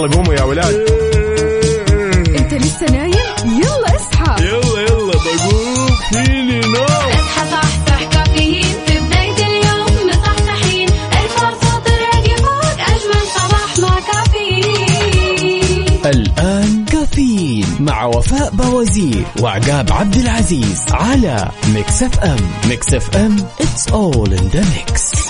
يلا قوموا يا ولاد. انت لسه نايم؟ يلا اصحى. يلا يلا بقوم. فيني نوم. اصحى صحصح كافيين. في بداية اليوم مصحصحين الفرصة تراك فوق أجمل صباح مع كافيين. الآن كافيين مع وفاء بوازير وعقاب عبد العزيز على Mix FM. Mix FM it's all in the mix.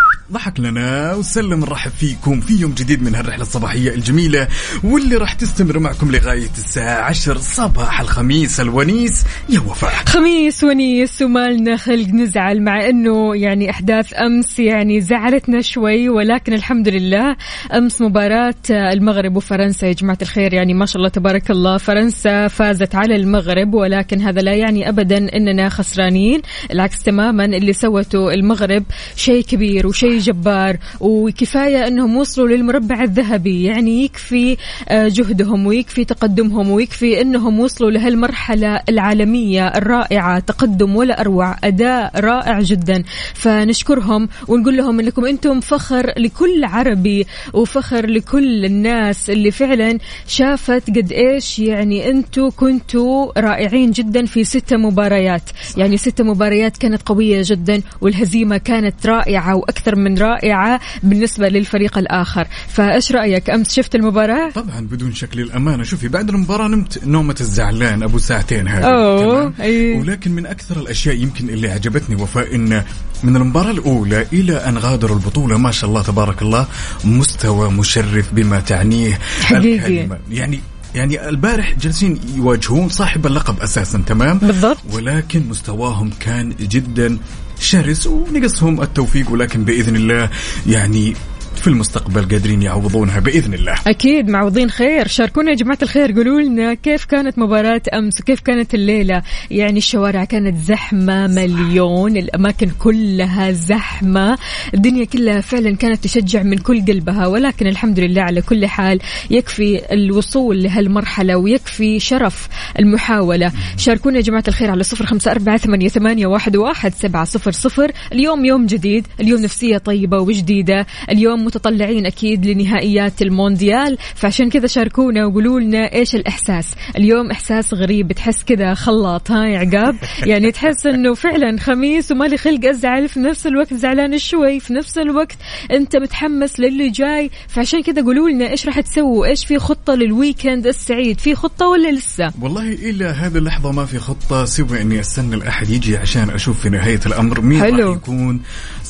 ضحك لنا وسلم نرحب فيكم في يوم جديد من هالرحلة الصباحية الجميلة واللي راح تستمر معكم لغاية الساعة عشر صباح الخميس الونيس. يا وفاء خميس ونيس ومالنا خلق نزعل مع إنه يعني أحداث أمس يعني زعلتنا شوي ولكن الحمد لله أمس مباراة المغرب وفرنسا. يا جماعة الخير يعني ما شاء الله تبارك الله فرنسا فازت على المغرب ولكن هذا لا يعني ابدا إننا خسرانين العكس تماما اللي سوته المغرب شيء كبير وشيء جبار وكفاية إنهم وصلوا للمربع الذهبي. يعني يكفي آه، جهدهم ويكفي تقدمهم ويكفي إنهم وصلوا لهالمرحلة العالمية الرائعة. تقدم ولا أروع أداء رائع جدا. فنشكرهم ونقول لهم إنكم أنتم فخر لكل عربي وفخر لكل الناس اللي فعلا شافت قد إيش يعني أنتم كنتوا رائعين جدا في ستة مباريات. يعني ستة مباريات كانت قوية جدا والهزيمة كانت رائعة وأكثر من رائعة بالنسبة للفريق الآخر فإيش رأيك أمس شفت المباراة طبعا بدون شك للأمانة شوفي بعد المباراة نمت نومة الزعلان أبو ساعتين هذه أوه، تمام؟ أي. ولكن من أكثر الأشياء يمكن اللي عجبتني وفاء إن من المباراة الأولى إلى أن غادروا البطولة ما شاء الله تبارك الله مستوى مشرف بما تعنيه حقيقي. الكلمة يعني يعني البارح جالسين يواجهون صاحب اللقب أساسا تمام بالضبط. ولكن مستواهم كان جدا شرس ونقصهم التوفيق ولكن بإذن الله يعني في المستقبل قادرين يعوضونها بإذن الله. أكيد معوضين خير. شاركونا يا جماعة الخير. قولوا لنا كيف كانت مباراة أمس وكيف كانت الليلة؟ يعني الشوارع كانت زحمة مليون الأماكن كلها زحمة الدنيا كلها فعلا كانت تشجع من كل قلبها ولكن الحمد لله على كل حال يكفي الوصول لهالمرحلة ويكفي شرف المحاولة. شاركونا يا جماعة الخير على صفر خمسة أربعة ثمانية, ثمانية واحد, واحد سبعة صفر صفر. اليوم يوم جديد اليوم نفسية طيبة وجديدة. اليوم متطلعين أكيد لنهائيات المونديال. فعشان كذا شاركونا وقولوا لنا إيش الإحساس. اليوم إحساس غريب. تحس كذا خلاط. ها يا عقاب. يعني تحس إنه فعلا خميس ومالي خلق أزعل. في نفس الوقت زعلان شوي. في نفس الوقت أنت متحمس للي جاي. فعشان كذا قولوا لنا إيش راح تسووا. إيش في خطة لل weekend السعيد؟ في خطة ولا لسه؟ والله إلى هذه اللحظة ما في خطة. سوى إني أستنى الأحد يجي عشان أشوف في نهاية الأمر مين حلو. راح يكون.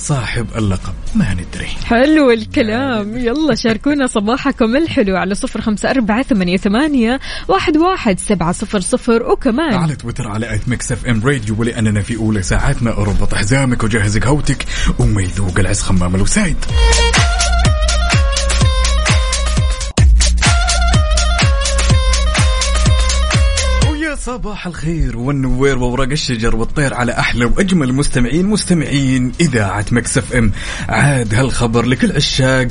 صاحب اللقب. ما ندري. حلو الكلام. يلا شاركونا صباحكم الحلو على صفر خمسة أربعة ثمانية, ثمانية واحد, واحد سبعة صفر صفر. وكمان على تويتر على at Mix FM Radio ولأننا في أولى ساعاتنا. أربط حزامك وجهز قهوتك وما يذوق العز ضمام الوسايد. صباح الخير والنوير وورق الشجر والطير على أحلى وأجمل مستمعين مستمعين إذاعة Mix FM. عاد هالخبر لكل عشاق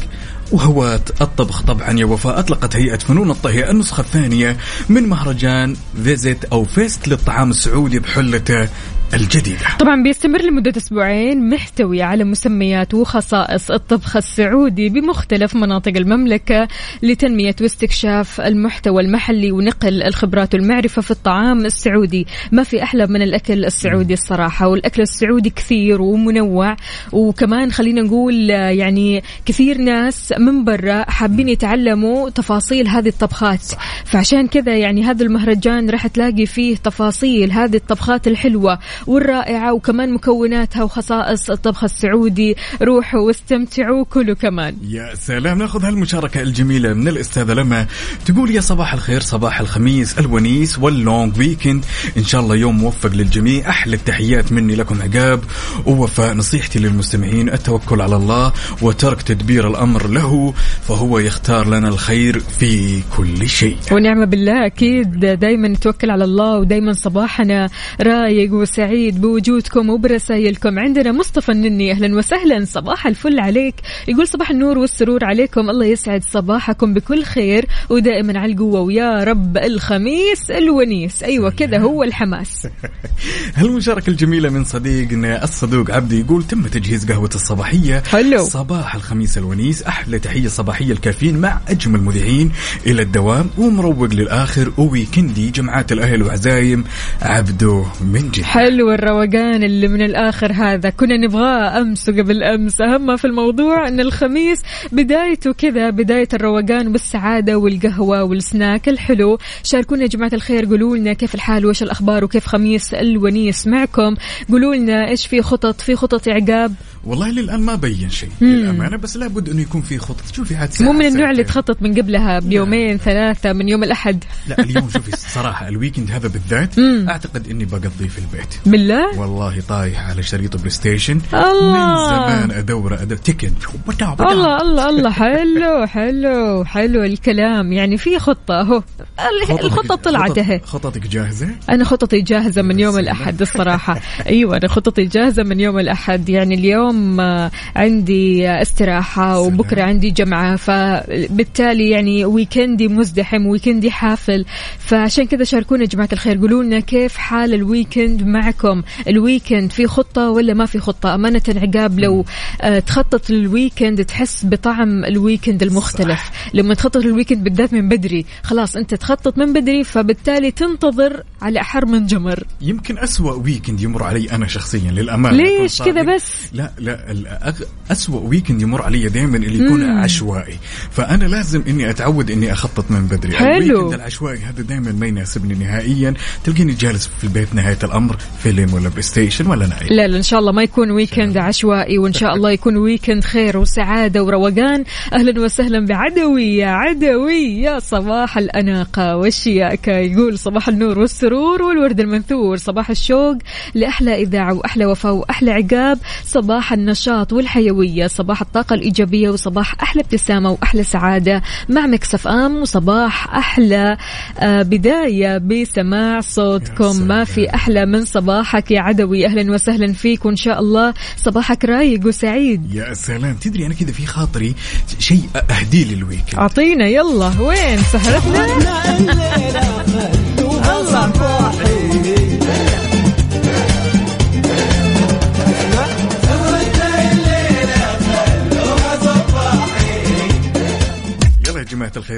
وهواة الطبخ طبعا يا وفاء. أطلقت هيئة فنون الطهي النسخة الثانية من مهرجان visit أو Feast للطعام السعودي بحلته الجديدة. طبعا بيستمر لمدة أسبوعين محتوي على مسميات وخصائص الطبخ السعودي بمختلف مناطق المملكة لتنمية واستكشاف المحتوى المحلي ونقل الخبرات والمعرفة في الطعام السعودي. ما في أحلى من الأكل السعودي الصراحة والأكل السعودي كثير ومنوع. وكمان خلينا نقول يعني كثير ناس من برا حابين يتعلموا تفاصيل هذه الطبخات. فعشان كذا يعني هذا المهرجان راح تلاقي فيه تفاصيل هذه الطبخات الحلوة. والرائعة وكمان مكوناتها وخصائص الطبخ السعودي. روحوا واستمتعوا كلوا كمان. يا سلام. ناخذ هالمشاركة الجميلة من الأستاذة لما تقول يا صباح الخير صباح الخميس الونيس واللونج ويكند إن شاء الله يوم موفق للجميع. أحلى التحيات مني لكم عقاب. ووفاء نصيحتي للمستمعين. التوكل على الله وترك تدبير الأمر له فهو يختار لنا الخير في كل شيء. ونعم بالله. أكيد دايما نتوكل على الله ودايما صباحنا رايق وسعيد. سعيد بوجودكم وبرسايلكم عندنا مصطفى النني أهلا وسهلا. صباح الفل عليك. يقول صباح النور والسرور عليكم. الله يسعد صباحكم بكل خير ودائما على القوة ويا رب الخميس الونيس. أيوة كذا هو الحماس. هالمشاركة الجميلة من صديقنا الصدوق عبدي يقول تم تجهيز قهوة الصباحية. حلو. صباح الخميس الونيس أحلى تحية صباحية الكافيين مع أجمل مذيعين إلى الدوام ومروق للآخر وويكندي جمعات الأهل وعزايم عبدو من جد حلو. الروقان اللي من الآخر هذا. كنا نبغاه أمس وقبل أمس. أهم ما في الموضوع أن الخميس بدايته كذا بداية الروقان والسعادة والقهوة والسناك الحلو. شاركونا يا جماعة الخير قولوا لنا كيف الحال وش الأخبار وكيف خميس الونيس معكم. قولوا لنا إيش في خطط في خطط عقاب والله للآن ما بين شيء للأمانة بس لابد أنه يكون في خطط. شوفي عاد ساعة مو من النوع اللي. تخطط من قبلها بيومين ثلاثة من يوم الأحد. لا اليوم شوفي الصراحة ال weekend هذا بالذات أعتقد أني بقضيه في البيت. بالله؟ والله طايح على شريط PlayStation. الله. من زمان أدور أدور. Tekken. الله الله الله. حلو حلو حلو الكلام. يعني في خطة أهو. ال- خططك- الخطة طلعت أهي. خططك جاهزة؟ أنا خططي جاهزة من يوم سلام. الأحد الصراحة. أيوة أنا خططي جاهزة من يوم الأحد. يعني اليوم آه، عندي استراحة. وبكرة عندي جمعة فبالتالي يعني weekend ي مزدحم weekend ي حافل فعشان كذا شاركونا يا جماعة الخير قولوا لنا كيف حال ال weekend معكم ال weekend في خطة ولا ما في خطة أمانة عقاب لو آه، تخطط لل weekend تحس بطعم ال weekend المختلف صح. لما تخطط لل weekend بالذات من بدري خلاص أنت تخطط من بدري فبالتالي تنتظر على أحر من جمر يمكن أسوأ weekend يمر علي أنا شخصيا للأمانة ليش كذا. بس؟ لا لا أسوأ weekend يمر علي دائما اللي يكون مم. عشوائي. فأنا لازم إني أتعود إني أخطط من بدري. حلو. ال weekend العشوائي هذا دائما ما يناسبني نهائيا. تلقيني جالس في البيت نهاية الأمر فيلم ولا PlayStation ولا نايم لا لا إن شاء الله ما يكون weekend عشوائي وإن شاء الله يكون weekend خير وسعادة وروقان. أهلا وسهلا بعدوي يا عدوي يا صباح الأناقة والشياكة. يقول صباح النور والسرور والورد المنثور صباح الشوق لأحلى إذاعة وأحلى وفاء وأحلى عقاب. صباح النشاط والحيوية صباح الطاقة الإيجابية وصباح أحلى ابتسامة وأحلى سعادة مع Mix FM وصباح أحلى آه، بداية بسماع صوتكم. ما. في أحلى من صباحك يا عدوي. أهلا وسهلا فيك وإن شاء الله صباحك رايق وسعيد. يا سلام. تدري أنا كذا في خاطري شيء اهديه لل weekend أعطينا يلا. وين؟ سهرتنا؟ يلا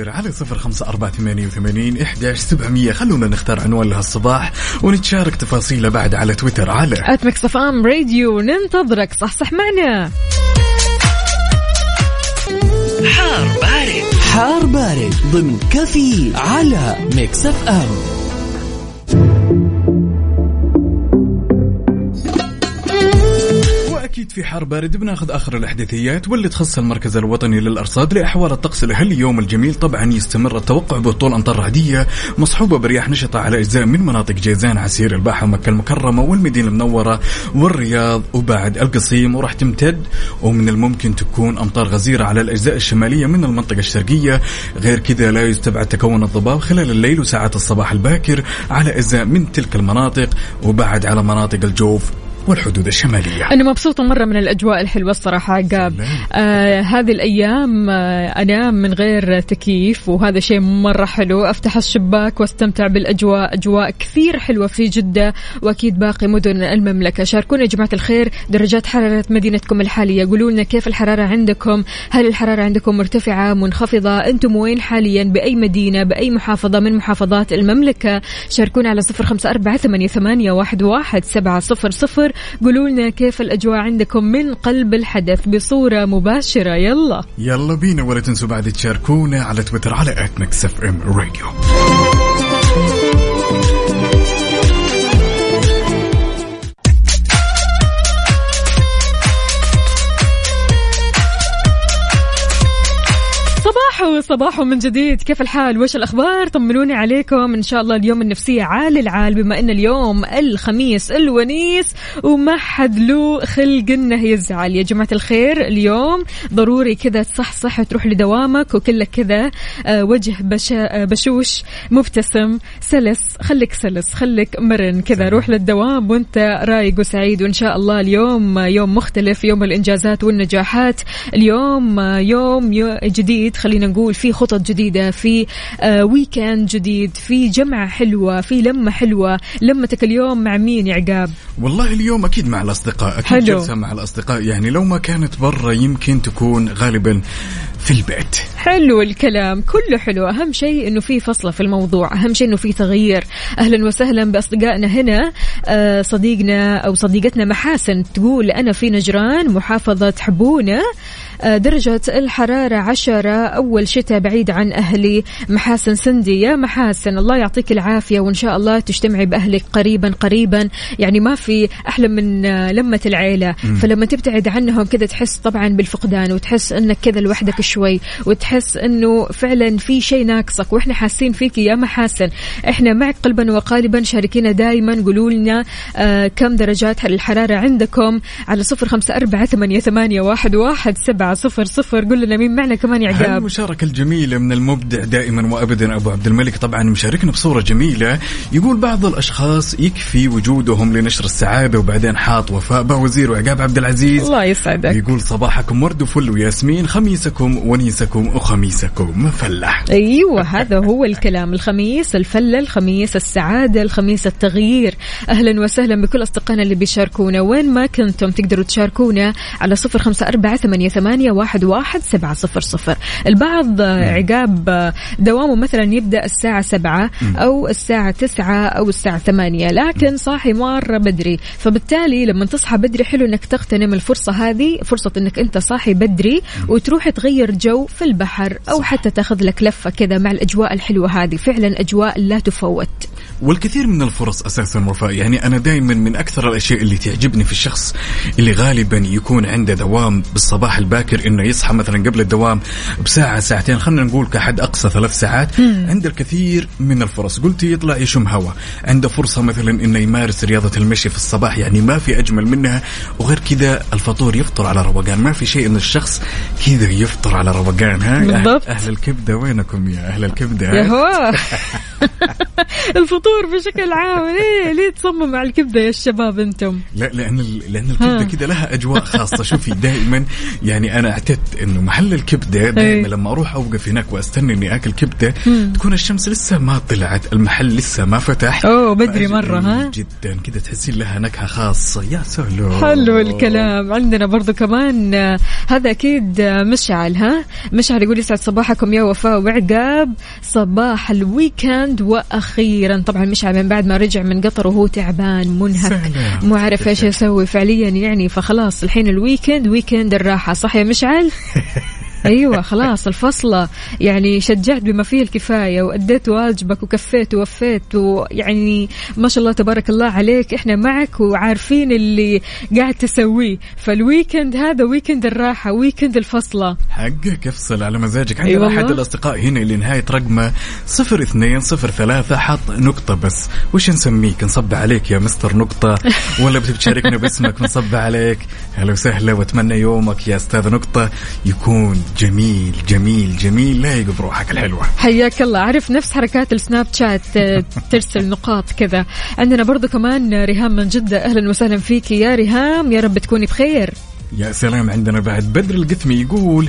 الخير على صفر خمسة أربعة ثمانية وثمانين إحداش سبعمية. خلونا نختار عنوان لهالصباح ونتشارك تفاصيله بعد على تويتر على at Mix FM Radio ننتظرك. صح صح معنا. حار بارد. حار بارد ضمن كافيين على Mix FM في حار بارد بناخذ آخر الأحداثيات واللي تخص المركز الوطني للأرصاد لأحوال الطقس لهاليوم اليوم الجميل. طبعا يستمر التوقع بهطول أمطار رعدية مصحوبة برياح نشطة على أجزاء من مناطق جيزان عسير الباحة ومكة المكرمة والمدينة المنورة والرياض وبعد القصيم. وراح تمتد ومن الممكن تكون أمطار غزيرة على الأجزاء الشمالية من المنطقة الشرقية. غير كذا لا يستبعد تكون الضباب خلال الليل وساعات الصباح الباكر على أجزاء من تلك المناطق وبعد على مناطق الجوف والحدود الشمالية. أنا مبسوطة مرة من الأجواء الحلوة الصراحة عقاب. آه هذه الأيام آه أنام من غير تكييف وهذا شيء مرة حلو. أفتح الشباك وأستمتع بالأجواء. أجواء كثير حلوة في جدة وأكيد باقي مدن المملكة. شاركونا يا جماعة الخير درجات حرارة مدينتكم الحالية. قولوا لنا كيف الحرارة عندكم؟ هل الحرارة عندكم مرتفعة منخفضة؟ أنتم وين حاليا؟ بأي مدينة بأي محافظة؟ من محافظات المملكة؟ شاركونا على صفر خمسة أربعة ثمانية, ثمانية واحد, واحد سبعة صفر صفر. قولوا لنا كيف الأجواء عندكم من قلب الحدث بصورة مباشرة. يلا. يلا بينا ولا تنسوا بعد تشاركونا على تويتر على ات ام راديو صباحو صباح من جديد. كيف الحال؟ وش الأخبار؟ طمنوني عليكم. إن شاء الله اليوم النفسية عال العال بما أن اليوم الخميس الونيس وما حد له خلق إنه يزعل. يا جماعة الخير اليوم ضروري كذا تصحصح وتروح لدوامك وكلك كذا آه، وجه بشا آه، بشوش مبتسم سلس. خليك سلس خليك مرن. كذا روح للدوام وأنت رايق وسعيد. وإن شاء الله اليوم يوم مختلف يوم الإنجازات والنجاحات. اليوم يوم يو- جديد خلينا نقول في خطط جديدة في آه، ويكند جديد في جمعة حلوة في لمة حلوة. لمتك اليوم مع مين يا عقاب؟ والله اليوم أكيد مع الأصدقاء أكيد حلو. جلسه مع الأصدقاء. يعني لو ما كانت برا يمكن تكون غالبا في البيت. حلو الكلام. كله حلو. أهم شيء أنه في فصلة في الموضوع. أهم شيء أنه في تغيير. أهلا وسهلا بأصدقائنا هنا. آه، صديقنا أو صديقتنا محاسن تقول أنا في نجران محافظة حبونة آه، درجة الحرارة عشرة. أول شتاء بعيد عن أهلي. محاسن سندي. يا محاسن الله يعطيك العافية وإن شاء الله تجتمعي بأهلك قريبا قريبا. يعني ما في أحلى من آه، لمة العيلة. فلما تبتعد عنهم كذا تحس طبعا بالفقدان وتحس أنك كذا لوحدك شوي وتحس أنه فعلا في شيء ناقصك. وإحنا حاسين فيك يا محاسن. إحنا معك قلبا وقالبا. شاركينا دائما قولوا لنا آه كم درجات الحرارة عندكم. على صفر خمسة أربعة ثمانية, ثمانية واحد, واحد سبعة. صفر صفر. قول لنا مين معنا كمان يا عقاب؟ هالمشاركة الجميلة من المبدع دائما وابدا أبو عبد الملك؟ طبعا مشاركنا بصورة جميلة. يقول بعض الأشخاص يكفي وجودهم لنشر السعادة وبعدين حاط وفاء. باوزير وعقاب عبد العزيز. الله يسعدك. يقول صباحكم ورد وفل وياسمين. خميسكم ونيسكم وخميسكم مفلح أيوه هذا هو الكلام. الخميس الفلة الخميس السعادة الخميس التغيير. أهلا وسهلا بكل أصدقائنا اللي بيشاركونا. وين ما كنتم تقدروا تشاركونا على صفر خمسة أربعة ثمانية, ثمانية واحد, واحد سبعة صفر صفر. البعض آه، عقاب دوامه مثلا يبدأ الساعة سبعة أو الساعة تسعة أو الساعة ثمانية لكن صاحي مره بدري. فبالتالي لما تصحى بدري حلو إنك تغتنم الفرصة هذه فرصة إنك أنت صاحي بدري وتروح تغير جو في البحر أو حتى تاخذ لك لفة كذا مع الأجواء الحلوة هذه. فعلا أجواء لا تفوت. والكثير من الفرص أساسا وفاء. يعني أنا دائما من أكثر الأشياء اللي تعجبني في الشخص اللي غالبا يكون عنده دوام بالصباح الباكر إنه يصحى مثلا قبل الدوام بساعة ساعتين. خلينا نقول كحد أقصى ثلاث ساعات عنده الكثير من الفرص. قلت يطلع يشم هواء عنده فرصة مثلا إنه يمارس رياضة المشي في الصباح يعني ما في أجمل منها. وغير كذا الفطور يفطر على روقان. ما في شيء إن الشخص كذا يفطر على روقان ها؟ بالضبط. أهل الكبدة وينكم يا أهل الكبدة يا؟ هو الفطور بشكل عام. ليه ليه تصمم على الكبدة يا الشباب أنتم؟ لا لأن لأن الكبدة. كده لها أجواء خاصة. شوفي دائما يعني أنا اعتدت إنه محل الكبدة دائما أي. لما أروح أوقف هناك وأستنى إني آكل كبدة تكون الشمس لسه ما طلعت المحل لسه ما فتح. أوه، بدري مرة، ها؟ جدا. كده تحسين لها نكهة خاصة. يا سلام. حلو الكلام. عندنا برضو كمان هذا أكيد مشعل ها؟ مشعل يقول يسعد صباحكم يا وفاء وعقاب. صباح الويكند وأخيرا. طبعا مشعل من بعد ما رجع من قطر وهو تعبان منهك. مو عارف إيش يسوي فعليا يعني. فخلاص الحين ال weekend weekend الراحة صح يا مشعل. أيوه خلاص الفصلة. يعني شجعت بما فيه الكفاية وأديت واجبك وكفيت ووفيت ويعني ما شاء الله تبارك الله عليك. إحنا معك وعارفين اللي قاعد تسويه. فال weekend هذا weekend الراحة weekend الفصلة. حقك افصل على مزاجك. عندنا والله. أحد الأصدقاء هنا اللي نهاية رقمه. 0203 حط نقطة بس. وش نسميك؟ نصب عليك يا مستر نقطة. ولا بتشاركنا باسمك نصب عليك. هلا وسهلا وأتمنى يومك يا أستاذ نقطة يكون جميل جميل جميل. لايق بروحك الحلوة. حياك الله. عارف نفس حركات السناب شات آه، ترسل نقاط كذا. عندنا برضو كمان ريهام من جدة. أهلا وسهلا فيك. يا ريهام يا رب تكوني بخير. يا سلام عندنا بعد بدر القثمي يقول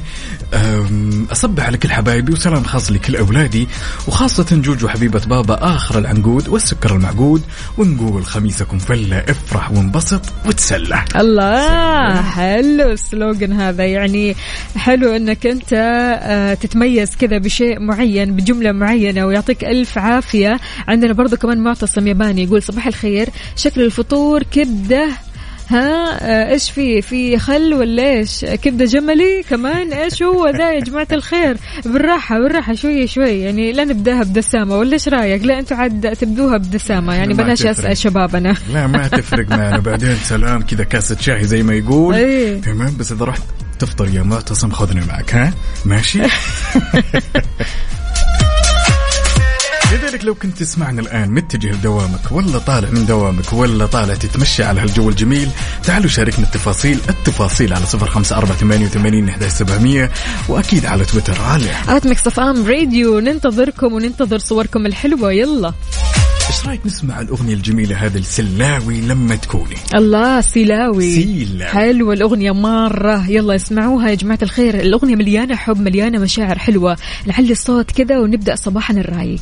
أصبح على كل حبايبي وسلام خاص لكل أولادي وخاصة جوجو حبيبة بابا آخر العنقود والسكر المعقود ونقول خميسكم فلة افرح وانبسط وتسلى. الله حلو السلوغن هذا. يعني حلو إنك أنت آه، تتميز كذا بشيء معين بجملة معينة ويعطيك ألف عافية. عندنا برضو كمان معتصم ياباني يقول صباح الخير شكل الفطور كبدة ها آه، إيش في في خل ولا إيش؟ كبدة جملي كمان؟ إيش هو ذا يا جماعة الخير؟ بالراحة بالراحة شوية شوي. يعني لا نبدأها بدسامة. ولا إيش رأيك؟ لا أنتم عاد تبدوها بدسامة. يعني بلاش. أسأل شبابنا. لا ما تفرق معنا. بعدين سلام كذا كاسة شاي زي ما يقول. إيه. تمام؟ بس إذا رحت تفطر يا معتصم خذني معك ها؟ ماشي؟ لذلك لو كنت تسمعنا الآن متجه لدوامك ولا طالع من دوامك ولا طالع تتمشى على هالجو الجميل تعالوا شاركنا التفاصيل التفاصيل على صفر خمسة أربعة ثمانية وثمانين إحدى سبعمية وأكيد على تويتر. على at Mix FM Radio ننتظركم وننتظر صوركم الحلوة. يلا. إيش رأيك نسمع الأغنية الجميلة هذه لسيلاوي لما تكوني؟ الله سيلاوي سيلاوي. حلوة الأغنية مرة. يلا اسمعوها يا جماعة الخير. الأغنية مليانة حب مليانة مشاعر حلوة. نعلي الصوت كذا ونبدأ صباحنا الرايق.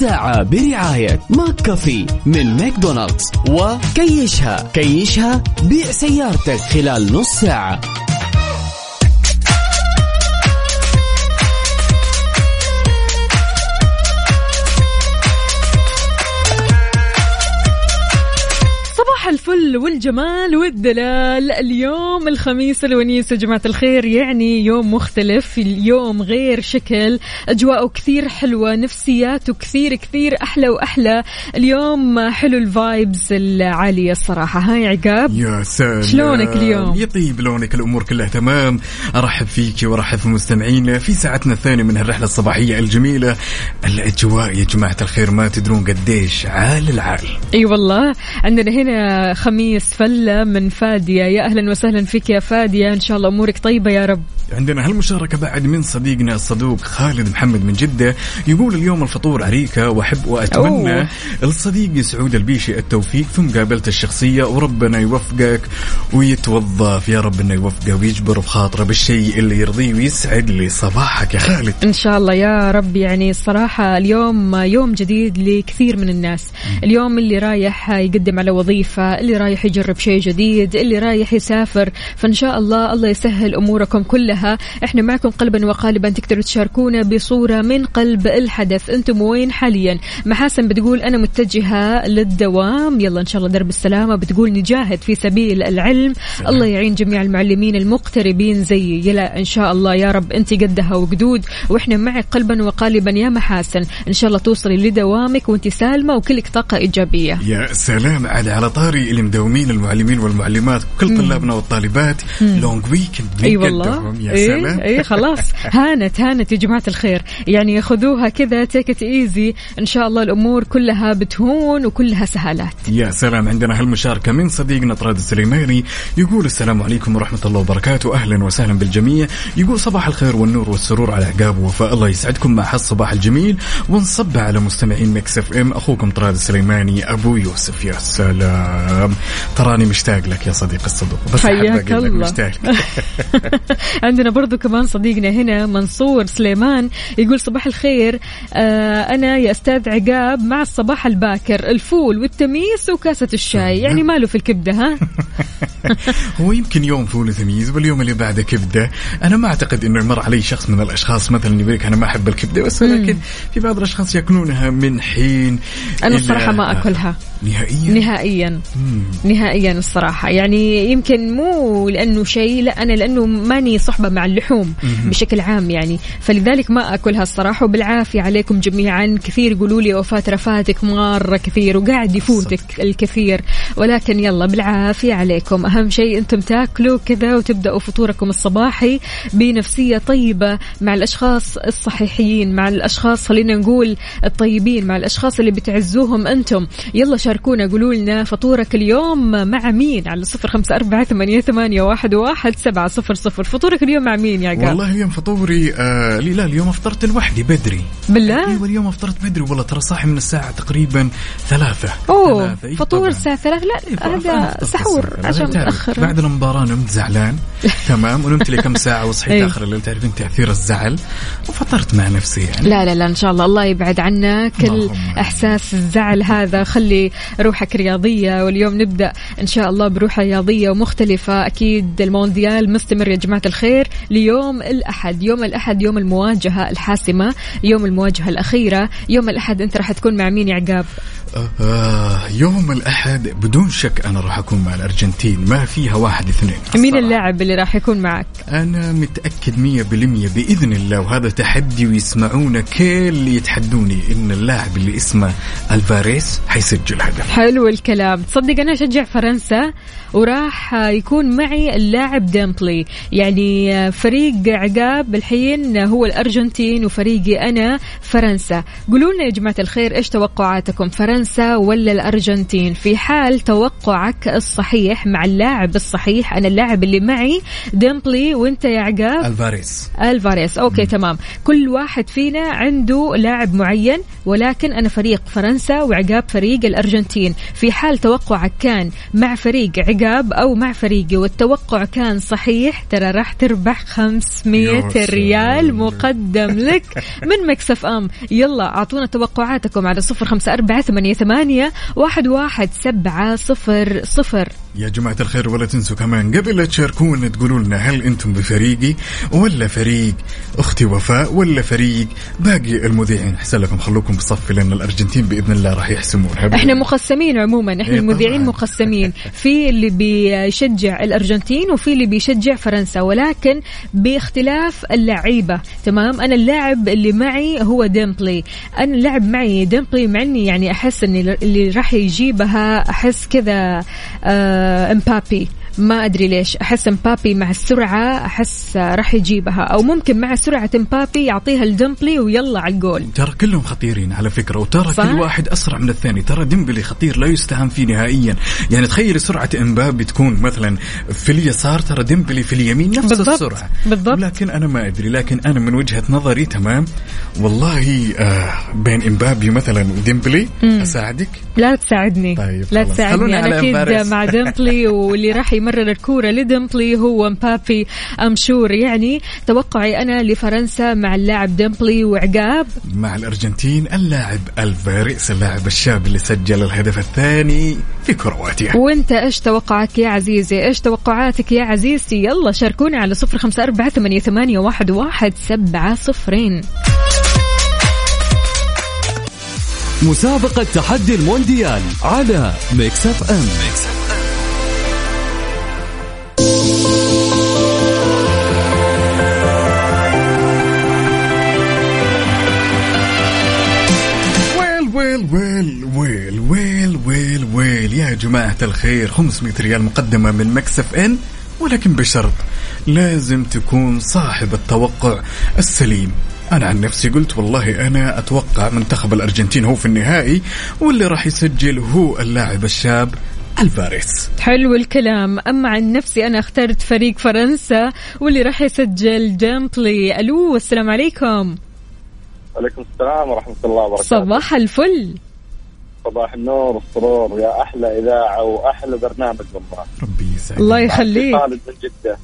الساعة برعاية McCafé من ماكدونالدز. وكيشها. كيشها بيع سيارتك خلال نص ساعة. الفل والجمال والدلال. اليوم الخميس الونيس يا جماعة الخير يعني يوم مختلف اليوم غير شكل. أجواءه كثير حلوة نفسياته كثير كثير أحلى وأحلى. اليوم حلو الفايبز العالية الصراحة. هاي عقاب؟ يا سلام. شلونك اليوم؟ يطيب لونك الأمور كلها تمام. أرحب فيك وأرحب في مستمعينا. في ساعتنا الثانية من الرحله الصباحية الجميلة الأجواء يا جماعة الخير ما تدرون قديش عال العال. أي والله عندنا هنا خميس فلة من فادية. يا أهلا وسهلا فيك يا فادية. إن شاء الله أمورك طيبة يا رب. عندنا هالمشاركة بعد من صديقنا الصدوق خالد محمد من جدة. يقول اليوم الفطور عريكة وأحب وأتمنى. أوه. لصديقي سعود البيشي التوفيق ثم قابلت الشخصية وربنا يوفقك ويتوظف. يا رب إنه يوفقه ويجبر في خاطره بالشيء اللي يرضيه ويسعد لي صباحك يا خالد. إن شاء الله يا رب. يعني الصراحة اليوم يوم جديد لكثير من الناس. اليوم اللي رايح يقدم على وظيفة اللي رايح يجرب شيء جديد اللي رايح يسافر فإن شاء الله الله يسهل أموركم كلها. إحنا معكم قلبا وقالبا تقدروا تشاركونا بصورة من قلب الحدث. أنتم وين حاليا؟ محاسن بتقول أنا متجهة للدوام. يلا إن شاء الله درب السلامة. بتقول نجاهد في سبيل العلم. الله يعين جميع المعلمين المقتربين زيي يلا إن شاء الله. يا رب أنت قدها وقدود. وإحنا معك قلبا وقالبا يا محاسن. إن شاء الله توصلي لدوامك وأنت سالمة وكلك طاقة إيجابية. يا سلام. على على طاري اللي مداومين المعلمين والمعلمات وكل طلابنا والطالبات long weekend أي والله. يا سلام. إي خلاص. هانت هانت يا جماعة الخير. يعني خذوها كذا take easy إن شاء الله الأمور كلها بتهون وكلها سهالات. يا سلام. عندنا هالمشاركة من صديقنا طراد السليماني. يقول السلام عليكم ورحمة الله وبركاته. أهلا وسهلا بالجميع. يقول صباح الخير والنور والسرور على عقاب ووفاء الله يسعدكم. مع هالصباح الجميل. ونصب على مستمعين Mix FM. أخوكم طراد السليماني أبو يوسف. يا سلام. تراني مشتاق لك يا صديق الصدوق. بس أحب حياك أقول لك الله. مشتاق. عندنا برضو كمان صديقنا هنا منصور سليمان يقول صباح الخير. آه أنا يا أستاذ عقاب مع الصباح الباكر الفول والتميس وكاسة الشاي. يعني ماله في الكبدة ها؟ هو يمكن يوم فول وتميس واليوم اللي بعده كبدة، أنا ما أعتقد إنه يمر علي شخص من الأشخاص مثلا يقول لك أنا ما أحب الكبدة بس ولكن في بعض الأشخاص يأكلونها من حين أنا إلى- الصراحة ما أكلها. نهائيا؟ نهائيا. نهائيا الصراحة. يعني يمكن مو لأنه شيء لا أنا لأنه ماني صحبة مع اللحوم بشكل عام يعني. فلذلك ما أكلها الصراحة. وبالعافية عليكم جميعا. كثير يقولوا لي وفاة رفاتك مرة كثير وقاعد يفوتك الكثير. ولكن يلا بالعافية عليكم. أهم شيء أنتم تاكلوا كذا وتبدأوا فطوركم الصباحي بنفسية طيبة مع الأشخاص الصحيحين مع الأشخاص خلينا نقول الطيبين مع الأشخاص اللي بتعزوهم أنتم. يلا شاركونا قولوا لنا فطورك اليوم مع مين؟ على صفر خمسة أربعة ثمانية, ثمانية واحد, واحد سبعة صفر صفر. فطورك اليوم مع مين يا عقاب والله اليوم فطوري آه لا اليوم أفطرت لوحدي بدري. بالله؟ أيوه اليوم أفطرت بدري. والله ترى صاحي من الساعة تقريبا ثلاثة. أوه ثلاثة. إيه فطور. الساعة ثلاث لا هذا سحور عشان متاخر بعد المباراة نمت زعلان. تمام ونمت لي كم ساعة وصحيت إيه. آخر الليل. تعرفين تأثير الزعل؟ وفطرت مع نفسي يعني. لا لا لا إن شاء الله. الله يبعد عنا. كل. إحساس الزعل هذا. خلي روحك رياضية. واليوم نبدأ إن شاء الله بروح رياضية ومختلفة. أكيد المونديال مستمر يا جماعة الخير. ليوم الأحد. يوم الأحد يوم المواجهة الحاسمة. يوم المواجهة الأخيرة. يوم الأحد أنت راح تكون مع مين يا عقاب؟ آه يوم الأحد. بدون شك أنا راح أكون مع الأرجنتين. ما فيها واحد اثنين. مين. اللاعب اللي راح يكون معك؟ أنا متأكد مية بالمية بإذن الله وهذا تحدي ويسمعونا كل اللي يتحدوني إن اللاعب اللي اسمه ألفاريس حيسجل هدف. حلو الكلام. تصدق أنا أشجع فرنسا وراح يكون معي اللاعب ديمبلي يعني فريق عقاب الحين هو الأرجنتين وفريقي أنا فرنسا. قولوا لنا يا جماعة الخير إيش توقعاتكم فرنسا ولا الأرجنتين؟ في حال توقعك الصحيح مع اللاعب الصحيح أنا اللاعب اللي معي ديمبلي وأنت يا عقاب؟ ألفاريز ألفاريز. okay تمام. كل واحد فينا عنده لاعب معين ولكن أنا فريق فرنسا وعقاب فريق الأرجنتين. في حال توقعك كان مع فريق عقاب أو مع فريقي والتوقع كان صحيح ترى راح تربح 500 يا سلام. ريال مقدم لك من Mix FM. يلا أعطونا توقعاتكم على صفر خمسة أربعة ثمانية, ثمانية واحد, واحد سبعة صفر صفر. يا جماعة الخير ولا تنسوا كمان قبل لا تشاركونا تقولوا لنا هل أنتم بفريقي ولا فريق أختي وفاء ولا فريق باقي المذيعين؟ أحسن لكم خلوكم بصفي لأن الأرجنتين بإذن الله راح يحسمونها إحنا مقسمين عموما إحنا إيه المذيعين. مقسمين في اللي بيشجع الأرجنتين وفي اللي بيشجع فرنسا ولكن باختلاف اللعيبة. تمام؟ أنا اللاعب اللي معي هو ديمبلي. أنا اللاعب معي ديمبلي مع إني يعني أحس ان اللي راح يجيبها أحس كذا آه امبابي ما أدري ليش. أحس امبابي مع السرعة أحس راح يجيبها. أو ممكن مع سرعة امبابي يعطيها لديمبلي ويلا على الجول. ترى كلهم خطيرين على فكرة وترى؟ كل واحد أسرع من الثاني. ترى ديمبلي خطير لا يستهان فيه نهائيا. يعني تخيل سرعة إمبابي تكون مثلا في اليسار ترى ديمبلي في اليمين نفس بالضبط، السرعة. بالضبط. لكن أنا ما أدري لكن أنا من وجهة نظري تمام؟ والله آه بين إمبابي مثلا وديمبلي أساعدك؟ لا تساعدني. طيب لا. تساعدني. أنا على أكيد. مع ديمبلي واللي راح يمرر الكورة لديمبلي هو مبابي I'm sure. يعني توقعي أنا لفرنسا مع اللاعب ديمبلي وعقاب؟ مع الأرجنتين اللاعب ألفاريز اللاعب الشاب اللي سجل الهدف الثاني في كرواتيا. وانت إيش توقعك يا عزيزي؟ إيش توقعاتك يا عزيزتي؟ يلا شاركونا على صفر خمسة أربعة ثمانية, ثمانية واحد, واحد سبعة صفرين. مسابقة تحدي المونديال على Mix FM. well well well well well well well. يا جماعة الخير 500 ريال مقدمة من Mix FM ولكن بشرط لازم تكون صاحب التوقع السليم. أنا عن نفسي قلت والله أنا أتوقع منتخب الأرجنتين هو في النهائي واللي راح يسجل هو اللاعب الشاب ألفاريس. حلو الكلام. أما عن نفسي أنا اخترت فريق فرنسا واللي راح يسجل ديمبلي ألو السلام عليكم. عليكم السلام ورحمة الله وبركاته. صباح الفل. صباح النور والسرور يا أحلى إذاعة وأحلى برنامج والله. ربي يسعدك. الله يخليك. خالد من جدة.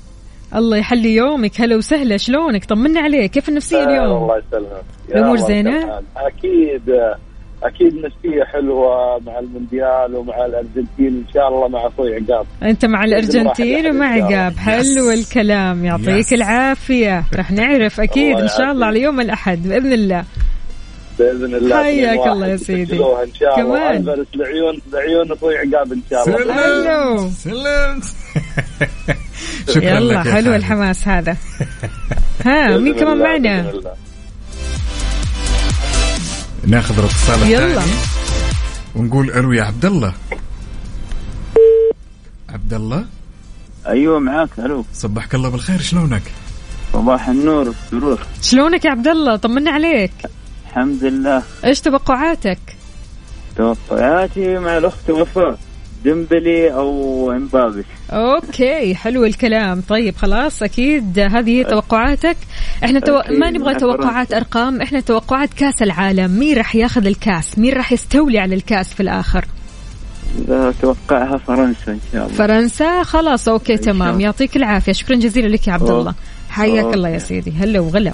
الله يحلي يومك. هلا وسهلا شلونك؟ طمنا عليك. كيف النفسية اليوم؟ الله يسلمك. الأمور زينة؟ أكيد أكيد نفسية حلوة مع المونديال ومع الأرجنتين إن شاء الله مع أخوي عقاب أنت مع الأرجنتين ومع عقاب حلو. الكلام يعطيك يس. العافية راح نعرف أكيد إن شاء الله. على يوم الأحد بإذن الله بإذن الله حياك الله يا سيدي. إن شاء الله كمان. لعيون لعيون أخوي عقاب إن شاء الله حلو. سلام شكرا يلا حلو. الحماس هذا ها مين كمان معنا. ناخذ الاتصال يلا. الثاني ونقول ألو يا عبد الله. عبد الله؟ أيوه معاك ألو. صبحك الله بالخير شلونك؟ صباح النور والسرور شلونك يا عبد الله؟ طمنا عليك. الحمد لله. إيش توقعاتك؟ توقعاتي مع الأخت وفاء. ديمبلي أو إمبابي. okay حلو الكلام. طيب خلاص أكيد هذه هي توقعاتك. إحنا تو... ما نبغى توقعات. أرقام إحنا توقعات كأس العالم. مين راح ياخذ الكأس؟ مين راح يستولي على الكأس في الآخر؟ لا اتوقعها فرنسا إن شاء الله. فرنسا؟ خلاص okay تمام. يعطيك العافية. شكرا جزيلا لك يا عبد الله. حياك الله يا. سيدي. هلا وغلا.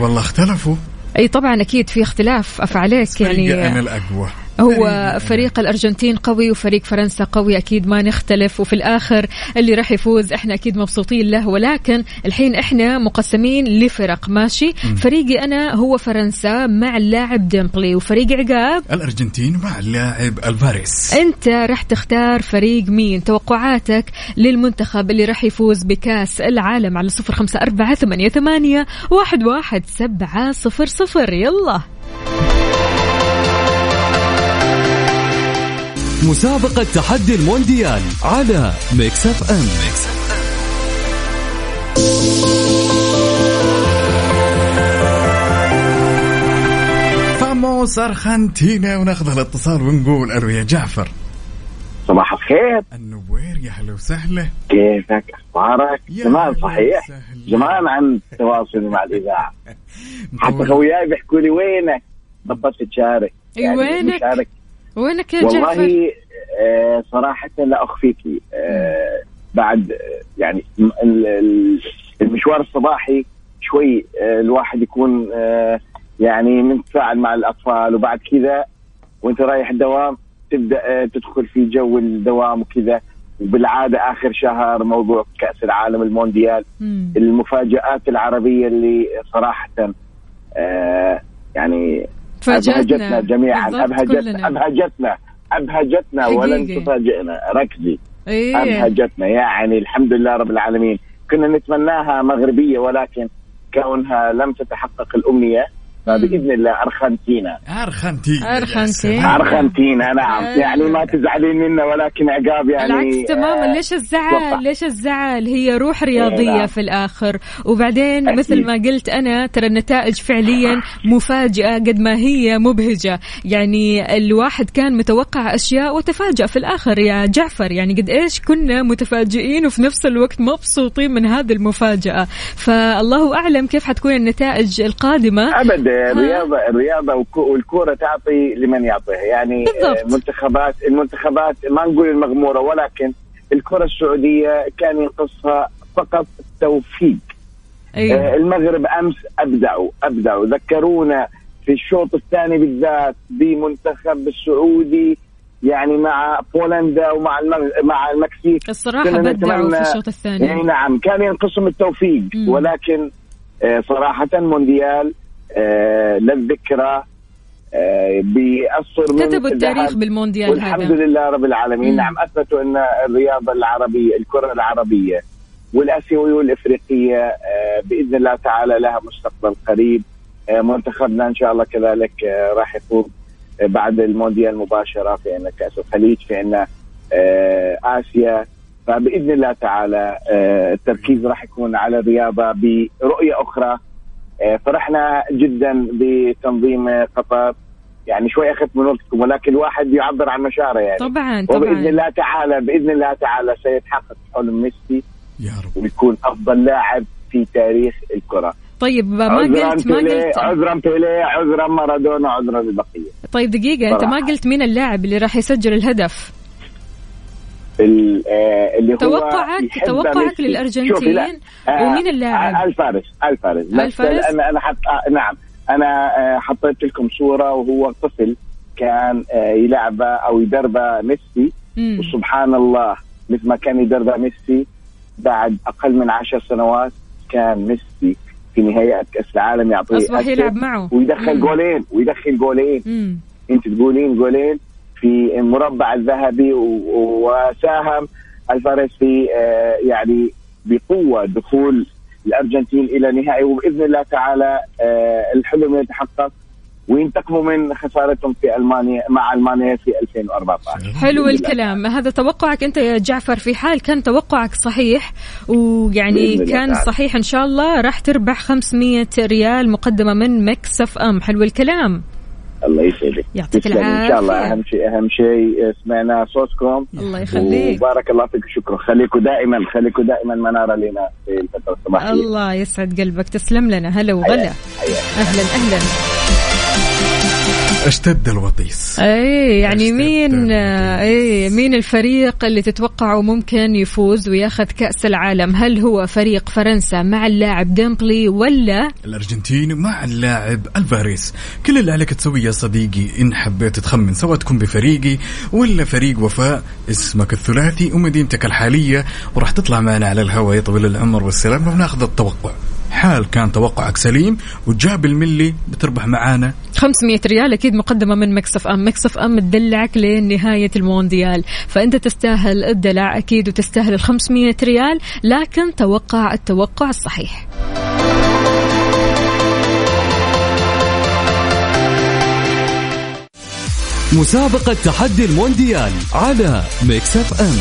والله اختلفوا. أي طبعا أكيد في اختلاف. افعاليك فريقي أنا يعني. الأقوى. هو فريق. الأرجنتين قوي وفريق فرنسا قوي أكيد ما نختلف. وفي الآخر اللي راح يفوز إحنا أكيد مبسوطين له. ولكن الحين إحنا مقسمين لفرق ماشي؟ فريقي أنا هو فرنسا مع اللاعب ديمبلي وفريق عقاب الأرجنتين مع اللاعب ألفاريس. أنت راح تختار فريق مين؟ توقعاتك للمنتخب اللي راح يفوز بكأس العالم على صفر خمسة أربعة ثمانية, ثمانية واحد, واحد سبعة صفر صفر. يلا. مسابقة تحدي المونديال على Mix FM vamos Argentina وناخذ الاتصال ونقول ألو يا جعفر. صباح الخير. النوير يا هلا وسهلا. كيفك؟ أخبارك؟ هلا صحيح. زمان عن تواصل مع الإذاعة. حتى. خوياي بيحكوا لي وينك؟ بطلت تشارك أي وينك؟ وينك يا جعفر والله آه صراحة لا أخفيك آه بعد يعني المشوار الصباحي شوي آه الواحد يكون آه يعني متفاعل مع الأطفال وبعد كذا وأنت رايح الدوام تبدأ آه تدخل في جو الدوام وكذا وبالعادة آخر شهر موضوع كأس العالم المونديال مم. المفاجآت العربية اللي صراحة آه يعني أبهجتنا فاجأتنا. جميعا. أبهجتنا أبهجتنا حقيقي. ولن تفاجئنا. ركزي. إيه. أبهجتنا. يعني الحمد لله رب العالمين. كنا نتمناها مغربية ولكن كونها لم تتحقق الأمنية فباذن الله ارجنتينا ارجنتينا يا أرجنتين. سلام. ارجنتينا نعم أيوة. يعني ما تزعلين منا ولكن عقاب يعني العكس تماما آه، ليش الزعل. ليش الزعل هي روح رياضية نعم. في الآخر وبعدين أكيد. مثل ما قلت أنا ترى النتائج فعليا مفاجئة قد ما هي مبهجة يعني الواحد كان متوقع أشياء وتفاجأ في الآخر يا جعفر يعني قد إيش كنا متفاجئين وفي نفس الوقت مبسوطين من هذه المفاجأة فالله أعلم كيف حتكون النتائج القادمة ابدا الرياضه الرياضه والكو- والكورة تعطي لمن يعطيها يعني بالضبط. آه، المنتخبات المنتخبات ما نقول المغمورة ولكن الكرة السعودية كان ينقصها فقط التوفيق آه، أيوه. المغرب أمس ابدعوا أبدعوا ذكرونا في الشوط الثاني بالذات بمنتخب السعودي يعني مع بولندا ومع. مع المكسيك الصراحة كنا بدعوا في الشوط الثاني إي نعم كان ينقسم التوفيق مم. ولكن آه، صراحة مونديال آه، للذكرى آه، من كتبوا التاريخ. بالمونديال والحمد هذا لله رب العالمين. مم. نعم أثبتوا أن الرياضة العربية الكرة العربية والآسيوية والإفريقية آه، بإذن الله تعالى لها مستقبل قريب. آه، منتخبنا إن شاء الله كذلك آه، راح يفوز آه، بعد المونديال مباشرة في عندنا كأس الخليج في آه، آسيا. فبإذن الله تعالى آه، التركيز راح يكون على الرياضة برؤية أخرى. آه، فرحنا جدا بتنظيم آه، قطر يعني شوي أخذت من وقتكم ولكن الواحد يعبر عن مشاعره يعني. طبعا وبإذن طبعا الله تعالى بإذن الله تعالى سيتحقق حلم ميسي يا رب. ويكون أفضل لاعب في تاريخ الكرة. طيب ما قلت ما قلت عذرا بيليه عذرا مارادونا عذرا البقيه طيب دقيقة أنت ما صراحة. قلت مين اللاعب اللي راح يسجل الهدف؟ ال- آه، اللي هو توقعك توقعك لا. آه، ومين اللاعب؟ آه، الفارس الفارس الفارس؟ أنا أنا حط آه نعم أنا آه حطيت لكم صورة وهو طفل كان آه يلعب أو يدرب ميسي مم. وسبحان الله مثل ما كان يدرب ميسي بعد أقل من عشر سنوات كان ميسي في نهائيات كأس العالم يعطيه أسد يلعب معه ويدخل مم. جولين ويدخل جولين مم. أنت تقولين جولين في المربع الذهبي وساهم الفاريس في آه، يعني بقوة دخول الأرجنتين إلى نهائي. وبإذن الله تعالى آه، الحلم يتحقق وينتقموا من خسارتهم في ألمانيا مع ألمانيا في 2014 حلو. الكلام. هذا توقعك أنت يا جعفر في حال كان توقعك صحيح ويعني كان تعالى. صحيح إن شاء الله راح تربح 500 ريال مقدمة من Mix FM. حلو الكلام. الله يسعدك. يعطيك تسلم. إن شاء الله. أهم شيء أهم شيء سمعنا صوتكم. الله يخليك. وبارك الله فيك شكرا. خليكم دائما خليكم دائما منارة لنا في الفترة الصباحية. الله يسعد قلبك. تسلم لنا. هلا وغلا. أهلا أهلا. اشتد الوطيس. اي يعني مين. اي مين الفريق اللي تتوقعه ممكن يفوز وياخذ كأس العالم؟ هل هو فريق فرنسا مع اللاعب ديمبلي ولا الأرجنتين مع اللاعب ألفاريس؟ كل اللي عليك تسويه يا صديقي إن حبيت تخمن سواء تكون بفريقي ولا فريق وفاء اسمك الثلاثي ومدينتك الحالية وراح تطلع معنا على الهواء يا طويل العمر والسلام وناخذ التوقع. حال كان توقعك سليم وجاب الملي بتربح معانا. 500 ريال أكيد مقدمة من Mix FM. Mix FM تدلعك لنهاية المونديال. فأنت تستاهل الدلع أكيد وتستاهل ال 500 ريال لكن توقع التوقع الصحيح. مسابقة تحدي المونديال على Mix FM.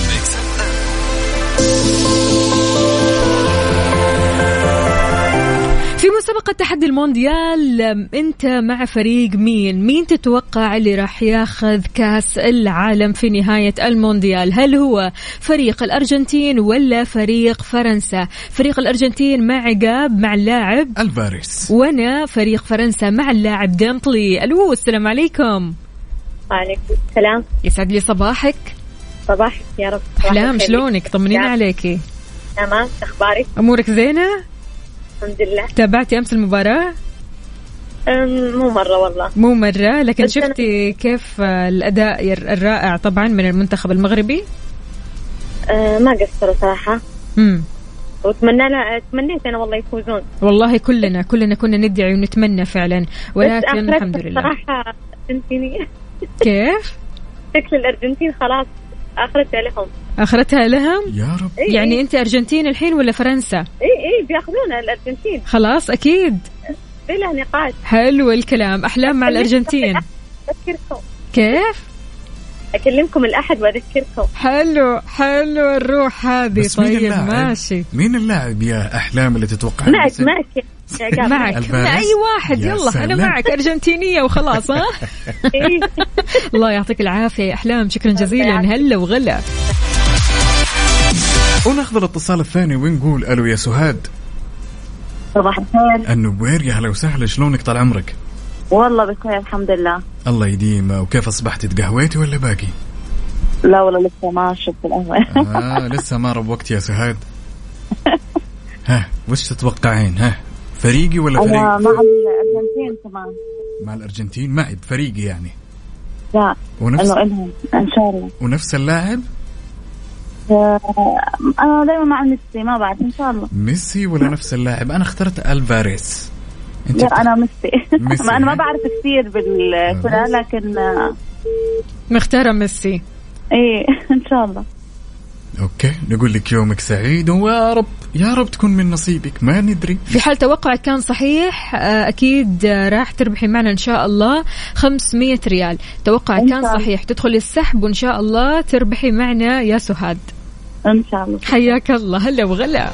في مسابقة تحدي المونديال أم، أنت مع فريق مين؟ مين تتوقع اللي راح ياخذ كأس العالم في نهاية المونديال؟ هل هو فريق الأرجنتين ولا فريق فرنسا؟ فريق الأرجنتين مع عقاب مع اللاعب. الفاريس وأنا فريق فرنسا مع اللاعب ديمبلي ألو السلام عليكم. وعليكم السلام. يسعد لي صباحك. صباحك يا رب. الخير. شلونك؟ طمنينا نعم. عليكي. تمام أخبارك؟ أمورك زينة؟ الحمد لله. تابعتي أمس المباراة؟ مو مرة والله. مو مرة لكن شفتي كيف الأداء الرائع طبعا من المنتخب المغربي؟ أه ما قصروا صراحة. امم وأتمنى لا تمنيت أنا والله يفوزون. والله كلنا كلنا كنا ندعي ونتمنى فعلا. ولكن الحمد لله. صراحة ارجنتيني كيف؟ شكل الأرجنتين خلاص اخرتها لهم. أخرتها لهم؟ يا رب. إيه يعني إيه. أنت أرجنتين الحين ولا فرنسا؟ اي اي بياخذونها الأرجنتين. خلاص أكيد. بلا نقاش. حلو الكلام. أحلام مع الأرجنتين. اذكركم كيف؟ أكلمكم الأحد وأذكركم. حلو حلو الروح هذه. بس مين طيب اللاعب؟ ماشي. مين اللاعب يا أحلام اللي تتوقع معك معك معك؟ مع أي واحد؟ يلا أنا سلام. معك. أرجنتينية وخلاص ها؟ إيه. الله يعطيك العافية يا أحلام. شكرا جزيلا. هلا وغلا. وناخذ الاتصال الثاني ونقول ألو يا سهاد. صباح الخير. النوير يا هلا وسهلا. شلونك طال عمرك؟ والله بخير الحمد لله. الله يديم. وكيف اصبحتي تقهويتي ولا باقي؟ لا والله لسه ما شربت القهوة آه لسه ما ربوقت يا سهاد. ها وش تتوقعين؟ ها فريقي ولا أنا فريق؟ مع الأرجنتين كمان. مع الأرجنتين؟ معي بفريقي يعني. لا ونفس إلهم إن شاء الله. ونفس اللاعب؟ آه، أنا دائما مع ميسي ما بعرف إن شاء الله. ميسي ولا نفس اللاعب؟ أنا اخترت ألفاريس. أنت لا أنا ميسي. ميسي، ما أنا ما؟ بعرف كثير بالكرة لكن آه، مختارة ميسي. إيه إن شاء الله. okay نقول لك يومك سعيد. ويا رب يا رب تكون من نصيبك ما ندري. في حال توقعك كان صحيح آه، أكيد راح تربحي معنا إن شاء الله 500 ريال. توقعك كان. صحيح تدخلي السحب وإن شاء الله تربحي معنا يا سهاد. إن شاء الله. حياك الله. هلا وغلا.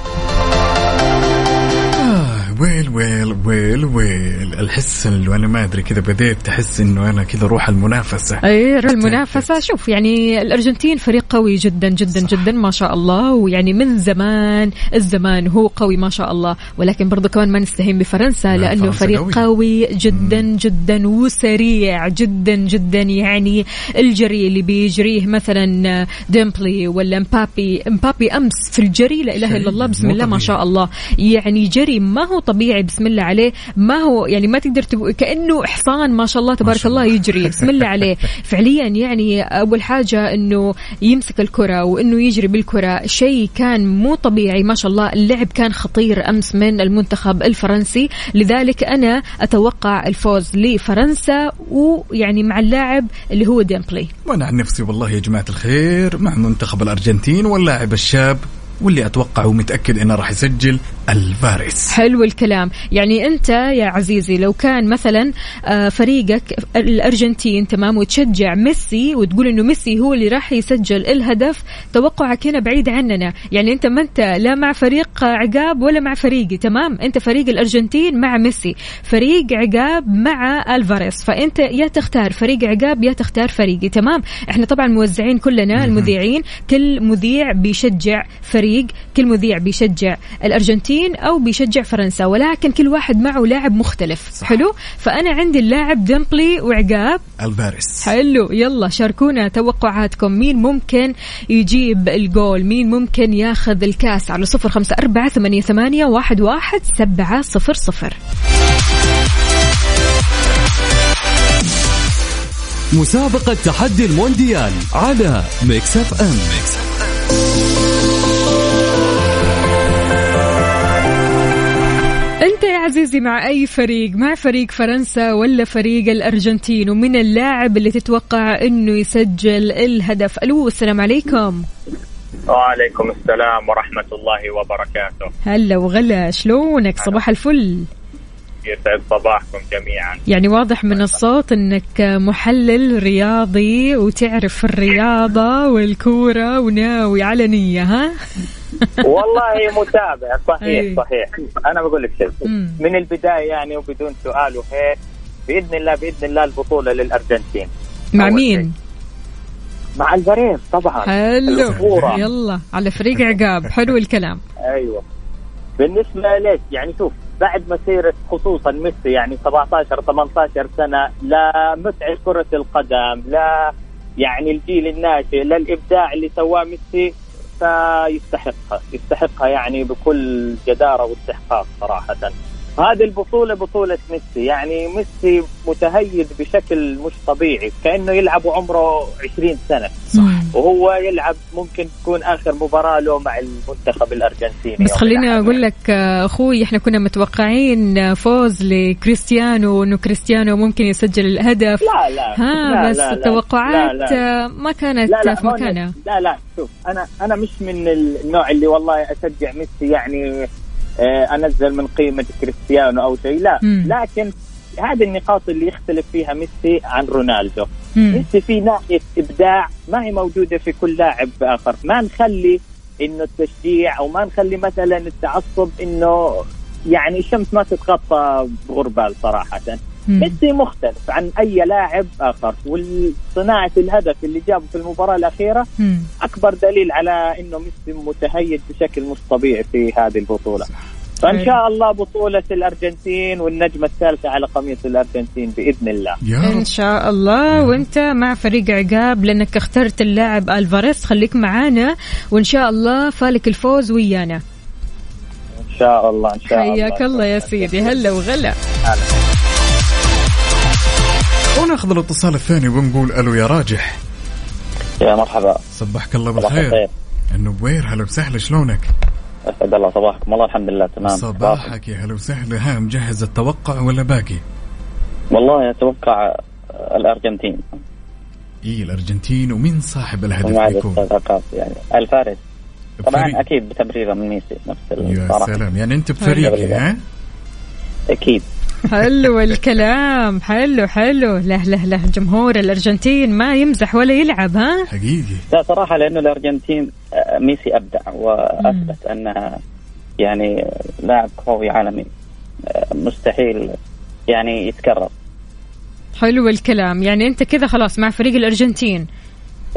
well well well well. الحس اللي أنا ما أدري كذا بديت تحس إنه أنا كذا روح المنافسة. أي المنافسة. شوف يعني الأرجنتين فريق قوي جدا جدا صح. جدا ما شاء الله. ويعني من زمان الزمان هو قوي ما شاء الله. ولكن برضو كمان ما نستهين بفرنسا لا، لأنه فرنسا فريق قوي. قوي جدا جدا وسريع جدا جدا. يعني الجري اللي بيجريه مثلا ديمبلي ولا مبابي مبابي أمس في الجري لا شيء إلا الله بسم الله ما. شاء الله. يعني جري ما هو طبيعي بسم الله عليه. ما هو يعني ما تقدر تب... كأنه حصان ما شاء الله تبارك الله. يجري بسم الله عليه. فعليا يعني أول حاجة إنه يمسك الكرة وإنه يجري بالكرة. شيء كان مو طبيعي ما شاء الله. اللعب كان خطير أمس من المنتخب الفرنسي. لذلك أنا أتوقع الفوز لفرنسا ويعني مع اللاعب اللي هو ديمبلي. وأنا عن نفسي والله يا جماعة الخير مع منتخب الأرجنتين واللاعب الشاب واللي أتوقع ومتاكد إنه راح يسجل الفارس. حلو الكلام. يعني أنت يا عزيزي لو كان مثلا آه، فريقك الأرجنتين تمام وتشجع ميسي وتقول إنه ميسي هو اللي راح يسجل الهدف توقعك هنا بعيد عننا. يعني أنت ما أنت لا مع فريق عقاب ولا مع فريقي تمام؟ أنت فريق الأرجنتين مع ميسي فريق عقاب مع الفاريس فأنت يا تختار فريق عقاب يا تختار فريقي تمام؟ إحنا طبعا موزعين كلنا المذيعين كل مذيع بيشجع فريق فريق كل مذيع بيشجع الأرجنتين أو بيشجع فرنسا ولكن كل واحد معه لاعب مختلف. صح. حلو؟ فأنا عندي اللاعب ديمبلي وعقاب. الفاريس حلو. يلا شاركونا توقعاتكم. مين ممكن يجيب الجول؟ مين ممكن ياخذ الكاس على صفر خمسة أربعة ثمانية, ثمانية واحد, واحد سبعة صفر صفر. مسابقة تحدي المونديال على Mix FM. انت يا عزيزي مع أي فريق؟ مع فريق فرنسا ولا فريق الأرجنتين؟ ومن اللاعب اللي تتوقع إنه يسجل الهدف؟ ألو السلام عليكم. وعليكم السلام ورحمة الله وبركاته. هلا وغلا شلونك؟ صباح الفل. يسعد صباحكم جميعا. يعني واضح من الصوت إنك محلل رياضي وتعرف الرياضة والكورة وناوي على نية ها؟ والله متابع. صحيح أي. صحيح. أنا بقول لك شيء. من البداية يعني وبدون سؤال وهيك بإذن الله بإذن الله البطولة للأرجنتين. مع مين؟ مع البريف طبعا. حلو. الأسطورة. يلا على فريق عقاب. حلو الكلام. أيوه. بالنسبة ليش؟ يعني شوف بعد مسيره خصوصا ميسي يعني 17 18 سنة لا متعة كرة القدم لا يعني الجيل الناشئ لا الإبداع اللي سواه ميسي فيستحقها يستحقها يعني بكل جدارة واستحقاق صراحة. هذه البطولة بطولة ميسي. يعني ميسي متهيد بشكل مش طبيعي كأنه يلعب وعمره 20 سنة. صح وهو يلعب ممكن تكون آخر مباراة له مع المنتخب الأرجنتيني. بس خليني. أقول لك أخوي إحنا كنا متوقعين فوز لكريستيانو انه كريستيانو ممكن يسجل الهدف. لا لا. ها لا بس لا التوقعات لا لا. ما كانت لا لا في مكانها لا لا شوف أنا أنا مش من النوع اللي والله أشجع ميسي يعني أنزل من قيمة كريستيانو أو شيء لا مم. لكن هذه النقاط اللي يختلف فيها ميسي عن رونالدو مم. ميسي في ناحية إبداع ما هي موجودة في كل لاعب آخر ما نخلي إنه التشجيع أو ما نخلي مثلا التعصب إنه يعني الشمس ما تتغطى بغربال صراحة. ميسي مختلف عن أي لاعب آخر. وصناعه الهدف اللي جابه في المباراة الأخيرة مم. أكبر دليل على إنه ميسي متهيج بشكل مش طبيعي في هذه البطولة. فإن شاء الله بطولة الأرجنتين والنجمة الثالثة على قميص الأرجنتين بإذن الله. يا إن شاء الله. وأنت مع فريق عقاب لأنك اخترت اللاعب ألفاريز خليك معانا. وإن شاء الله فالك الفوز ويانا. إن شاء الله إن شاء الله حياك الله. يا سيدي. هلا وغلا. وناخذ الاتصال الثاني ونقول ألو يا راجح. يا مرحبا. صبحك الله بالخير. الخير. النبوير هلا وسهلا شلونك؟ أسعد الله صباحكم. والله الحمد لله تمام. صباحك يا هلا وسهلا. ها مجهز التوقع ولا باقي؟ والله أتوقع الأرجنتين. اي الأرجنتين ومين صاحب الهدف بيكون؟ يعني الفارس. طبعا. أكيد بتبريرة من ميسي نفس يا سلام. يعني أنت بفريقي ها؟ أكيد. حلو الكلام. حلو حلو. له له له. جمهور الأرجنتين ما يمزح ولا يلعب ها؟ حقيقي. لا صراحة لأنه الأرجنتين آه، ميسي أبدع وأثبت أنه يعني لاعب قوي عالمي. آه، مستحيل يعني يتكرر. حلو الكلام. يعني أنت كذا خلاص مع فريق الأرجنتين.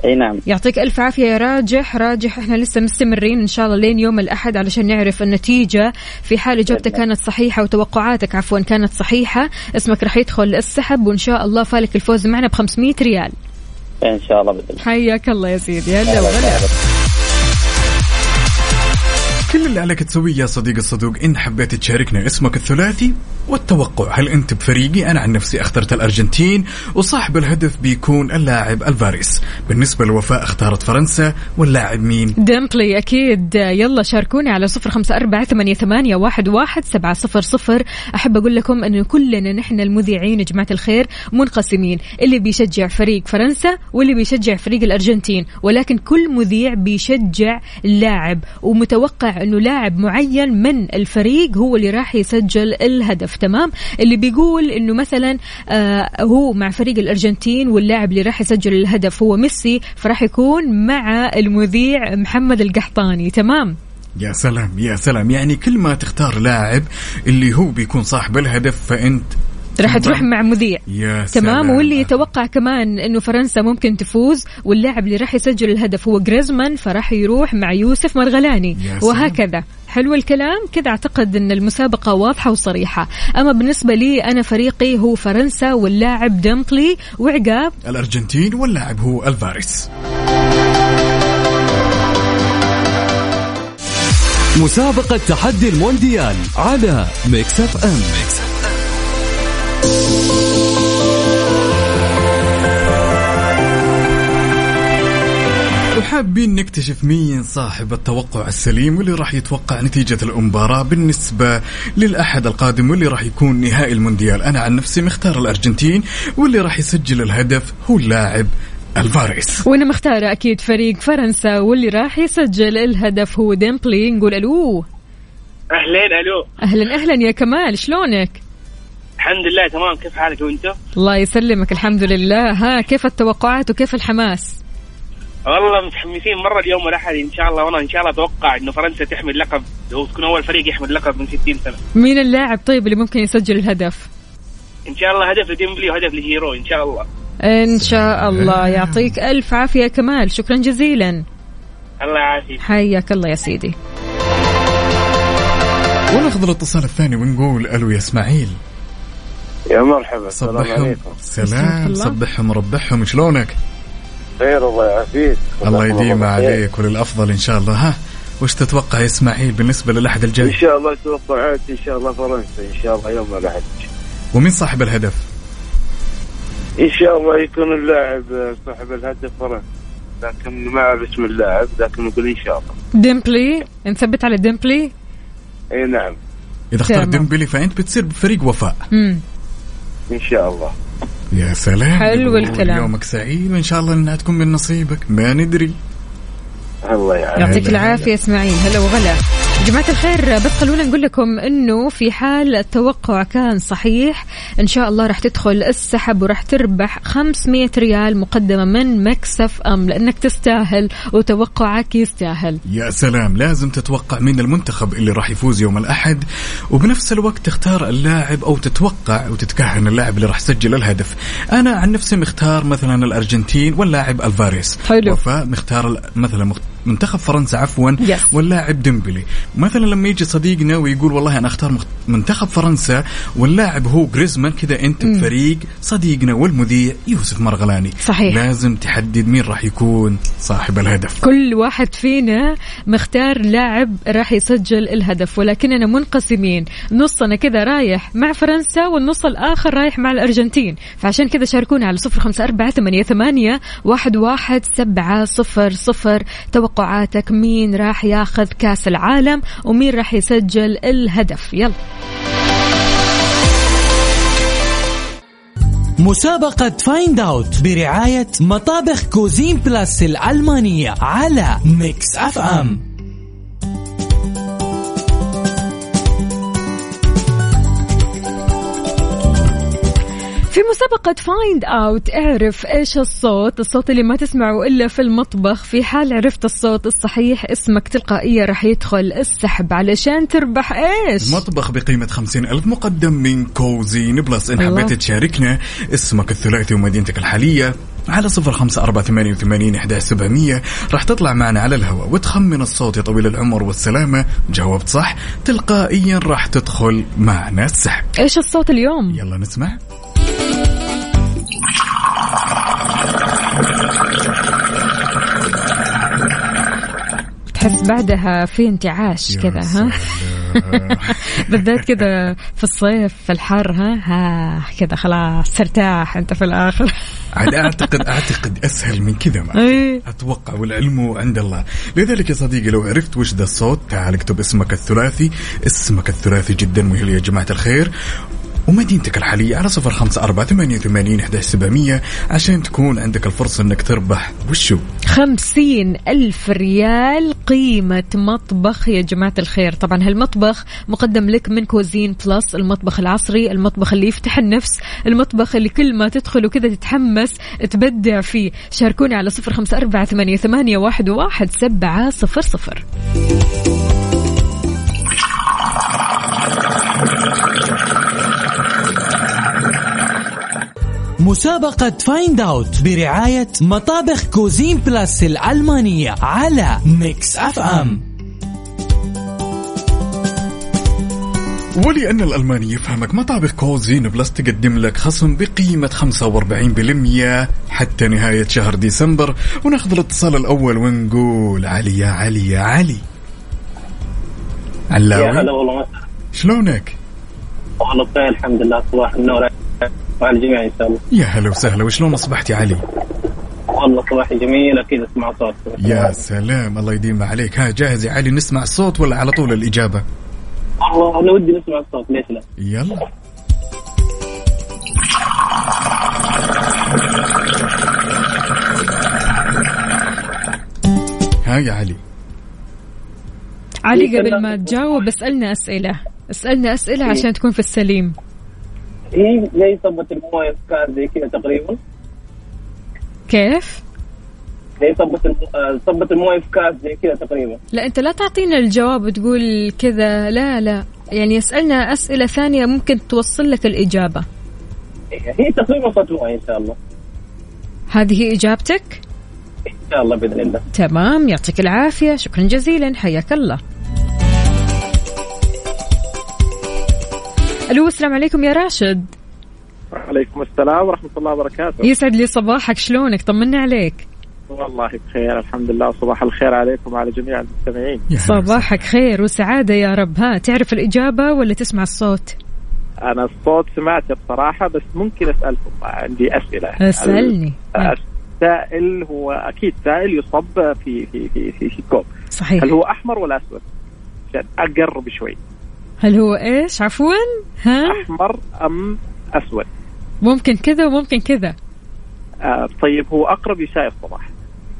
اي نعم. يعطيك ألف عافية يا راجح. راجح إحنا لسه مستمرين إن شاء الله لين يوم الأحد علشان نعرف النتيجة في حال إجابتك كانت صحيحة وتوقعاتك عفوا كانت صحيحة. اسمك راح يدخل السحب وإن شاء الله فالك الفوز معنا ب 500 ريال. إن شاء الله بإذن الله. حياك الله يا سيدي. هلا وغلا كل اللي عليك تسويه يا صديقي الصدوق إن حبيت تشاركنا اسمك الثلاثي والتوقع. هل أنت بفريقي؟ أنا عن نفسي أخترت الأرجنتين وصاحب الهدف بيكون اللاعب الفاريس بالنسبة لوفاء اختارت فرنسا واللاعب مين؟ ديمبلي أكيد. يلا شاركوني على صفر خمسة أربعة ثمانية, ثمانية واحد, واحد سبعة صفر صفر. أحب أقول لكم أنه كلنا نحن المذيعين يا جماعة الخير منقسمين. اللي بيشجع فريق فرنسا واللي بيشجع فريق الأرجنتين. ولكن كل مذيع بيشجع لاعب ومتوقع أنه لاعب معين من الفريق هو اللي راح يسجل الهدف تمام؟ اللي بيقول أنه مثلا آه هو مع فريق الأرجنتين واللاعب اللي راح يسجل الهدف هو ميسي فراح يكون مع المذيع محمد القحطاني تمام؟ يا سلام يا سلام. يعني كل ما تختار لاعب اللي هو بيكون صاحب الهدف فأنت راح تروح مع مذيع. يا تمام. سلام. واللي يتوقع كمان إنه فرنسا ممكن تفوز واللاعب اللي راح يسجل الهدف هو جريزمان فراح يروح مع يوسف مرغلاني. يا سلام. وهكذا. حلو الكلام. كذا أعتقد إن المسابقة واضحة وصريحة. أما بالنسبة لي أنا فريقي هو فرنسا واللاعب ديمبلي وعقاب؟ الأرجنتين واللاعب هو الفاريس مسابقة تحدي المونديال على Mix FM. وحابين نكتشف مين صاحب التوقع السليم واللي راح يتوقع نتيجة المباراة بالنسبة للأحد القادم واللي راح يكون نهائي المونديال؟ أنا عن نفسي مختار الأرجنتين واللي راح يسجل الهدف هو اللاعب الفاريس وأنا مختاره أكيد فريق فرنسا واللي راح يسجل الهدف هو ديمبلي. نقول ألو. أهلين ألو. أهلا أهلا يا كمال. شلونك؟ الحمد لله تمام. كيف حالك وأنتم؟ الله يسلمك الحمد لله. ها كيف التوقعات وكيف الحماس؟ والله متحمسين مرة اليوم الاحد إن شاء الله. وأنا إن شاء الله أتوقع إنه فرنسا تحمل لقب وتكون أول فريق يحمل لقب من 60 سنة. مين اللاعب طيب اللي ممكن يسجل الهدف؟ إن شاء الله هدف لديمبلي وهدف لجيرو إن شاء الله. إن شاء الله. يعطيك ألف عافية يا كمال. شكرا جزيلا. الله يعافيك. حياك الله يا سيدي. وناخذ الاتصال الثاني ونقول ألو يا إسماعيل. يا مرحبا السلام صبحهم. عليكم. سلام صبحهم ربحهم. شلونك؟ خير الله يعافيك. الله يديم. عليك وللأفضل إن شاء الله. ها وش تتوقع يا إسماعيل بالنسبة للأحد إن الجاي شاء الله توقعات إن شاء الله فرنسا إن شاء الله يوم الأحد. ومين صاحب الهدف؟ إن شاء الله يكون اللاعب صاحب الهدف فرنسا. لكن ما أعرف اسم اللاعب لكن نقول إن شاء الله. ديمبلي نثبت على ديمبلي؟ إي نعم. إذا اختار تمام. ديمبلي فأنت بتصير بفريق وفاء. مم. إن شاء الله. يا سلام. حلو الكلام. يومك سعيد وإن شاء الله إنها تكون من نصيبك ما ندري. الله يعافيك. يعطيك العافية إسماعيل. هلا وغلا. جماعة الخير بس خلونا نقول لكم إنه في حال التوقع كان صحيح إن شاء الله راح تدخل السحب وراح تربح 500 ريال مقدمة من مكسف أم لأنك تستاهل وتوقعك يستاهل. يا سلام لازم تتوقع مين المنتخب اللي راح يفوز يوم الأحد وبنفس الوقت تختار اللاعب أو تتوقع وتتكهن اللاعب اللي راح يسجل الهدف. أنا عن نفسي مختار مثلا الأرجنتين واللاعب ألفاريس. حلو. وفاء مختار مثلا منتخب فرنسا عفوا Yes. واللاعب ديمبلي مثلا لما يجي صديقنا ويقول والله أنا أختار مخت- منتخب فرنسا واللاعب هو جريزمان كذا مم. بفريق صديقنا والمذيع يوسف مرغلاني صحيح. لازم تحدد مين راح يكون صاحب الهدف كل واحد فينا مختار لاعب راح يسجل الهدف ولكننا منقسمين نصنا كذا رايح مع فرنسا والنص الآخر رايح مع الأرجنتين فعشان كذا شاركونا على صفر خمسة أربعة ثمانية, ثمانية واحد, واحد سبعة صفر صفر توقعاتك مين راح ياخذ كاس العالم ومين راح يسجل الهدف. يلا. مسابقة Find Out برعاية مطابخ Cuisine Plus الألمانية على Mix FM مسابقة Find Out اعرف إيش الصوت الصوت اللي ما تسمعه إلا في المطبخ في حال عرفت الصوت الصحيح اسمك تلقائيا راح يدخل السحب علشان تربح إيش؟ مطبخ بقيمة خمسين ألف مقدم من Cuisine Plus إن. حبيت تشاركنا. اسمك الثلاثي ومدينتك الحالية. على صفر خمسة أربعة ثمانية وثمانين إحدى سبعمية. راح تطلع معنا على الهواء وتخمن الصوت يا طويل العمر والسلامة. جاوبت صح. تلقائيا راح تدخل معنا السحب. إيش الصوت اليوم؟ يلا نسمع. تحس بعدها في انتعاش كذا ها؟ بالذات كذا في الصيف في الحر ها؟ ها كذا خلاص ترتاح أنت في الآخر. عاد اعتقد أعتقد أسهل من كذا ما. إيه. أتوقع والعلم عند الله. لذلك يا صديقي لو عرفت وش ذا الصوت تعال اكتب اسمك الثلاثي. اسمك الثلاثي جدا مهم يا جماعة الخير. ومدينتك الحالية على صفر خمسة أربعة ثمانية وثمانين إحدى سبعمية عشان تكون عندك الفرصة أنك تربح. وشو؟ خمسين ألف ريال قيمة مطبخ. يا جماعة الخير طبعا هالمطبخ مقدم لك من Cuisine Plus المطبخ العصري المطبخ اللي يفتح النفس المطبخ اللي كل ما تدخل وكذا تتحمس تبدع فيه. شاركوني على صفر خمسة أربعة ثمانية, ثمانية واحد, واحد سبعة صفر صفر. مسابقة Find Out برعاية مطابخ Cuisine Plus الألمانية على Mix FM ولأن الألماني يفهمك مطابخ Cuisine Plus تقدم لك خصم بقيمة 45% حتى نهاية شهر ديسمبر وناخذ الاتصال الأول ونقول علي يا علي يا علي. يا هلا علاوي والله. شلونك؟ والله بخير الحمد لله صباح النور. على الجميع ان شاء الله يا هلا وسهلا وشلون أصبحت يا علي؟ والله صباحي جميل أكيد أسمع صوت يا سلام الله يديم عليك. ها جاهز يا علي نسمع الصوت ولا على طول الإجابة؟ والله أنا ودي نسمع الصوت ليش لا؟ يلا. ها يا علي. علي قبل ما تجاوب اسألنا أسئلة. اسألنا أسئلة عشان تكون في السليم. هي زي صبة الموية في كاس زي كذا تقريبا؟ كيف؟ زي صبة الم- صبة الموية في كاس زي كذا تقريبا؟ لا أنت لا تعطينا الجواب وتقول كذا. لا لا. يعني اسألنا أسئلة ثانية ممكن توصل لك الإجابة. هي تقريبا صبة مويه إن شاء الله. هذه إجابتك؟ إن شاء الله بإذن الله. تمام يعطيك العافية. شكرا جزيلا. حياك الله. ألو السلام عليكم يا راشد. وعليكم السلام ورحمة الله وبركاته. يسعد لي صباحك شلونك؟ طمنا عليك. والله بخير الحمد لله صباح الخير عليكم وعلى جميع المستمعين. صباحك خير وسعادة يا رب. ها تعرف الإجابة ولا تسمع الصوت؟ أنا الصوت سمعته بصراحة بس ممكن أسألكم عندي أسئلة. أسألني. السائل هو أكيد سائل يصب في في في في, في كوب صحيح. هل هو أحمر ولا أسود؟ عشان أقرب شوي. هل هو إيش؟ عفوا؟ ها؟ أحمر أم أسود؟ ممكن كذا وممكن كذا. آه طيب هو أقرب لشاي الصباح.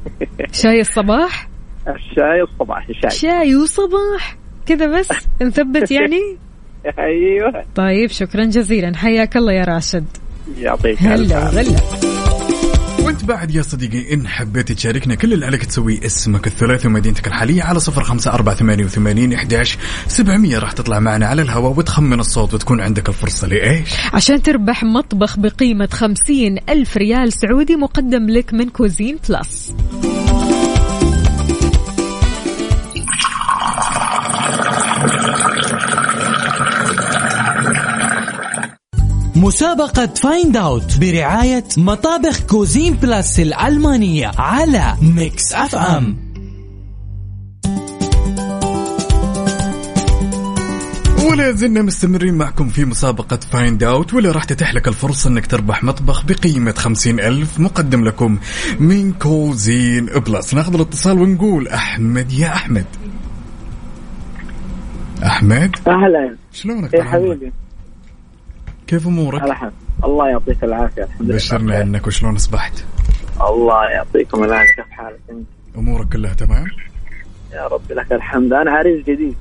شاي الصباح؟ الشاي الصباحي شاي. شاي وصباح. كذا بس؟ نثبت يعني؟ أيوه. طيب شكرا جزيلا. حياك الله يا راشد. يعطيك هلا. وغلا. وانت بعد يا صديقي إن حبيت تشاركنا كل اللي عليك تسويه اسمك الثلاثي ومدينتك الحالية على صفر خمسة أربعة ثمانية وثمانين إحداش سبعمية. راح تطلع معنا على الهواء وتخمن الصوت وتكون عندك الفرصة لإيش؟ عشان تربح مطبخ بقيمة خمسين ألف ريال سعودي مقدم لك من Cuisine Plus. مسابقة Find Out برعاية مطابخ Cuisine Plus الألمانية على Mix FM ولا زلنا مستمرين معكم في مسابقة Find Out ولا راح تتيح لك الفرصة إنك تربح مطبخ بقيمة خمسين ألف مقدم لكم من Cuisine Plus ناخذ الاتصال ونقول أحمد يا أحمد. أحمد؟ أهلا. شلونك يا عمرك؟ حبيبي. كيف أمورك؟ الحمد الله يعطيك العافية الحمد لله بشرنا عنك وشلون أصبحت؟ الله يعطيكم العافية كيف حالك أنت؟ أمورك كلها تمام؟ يا رب لك الحمد أنا عريس جديد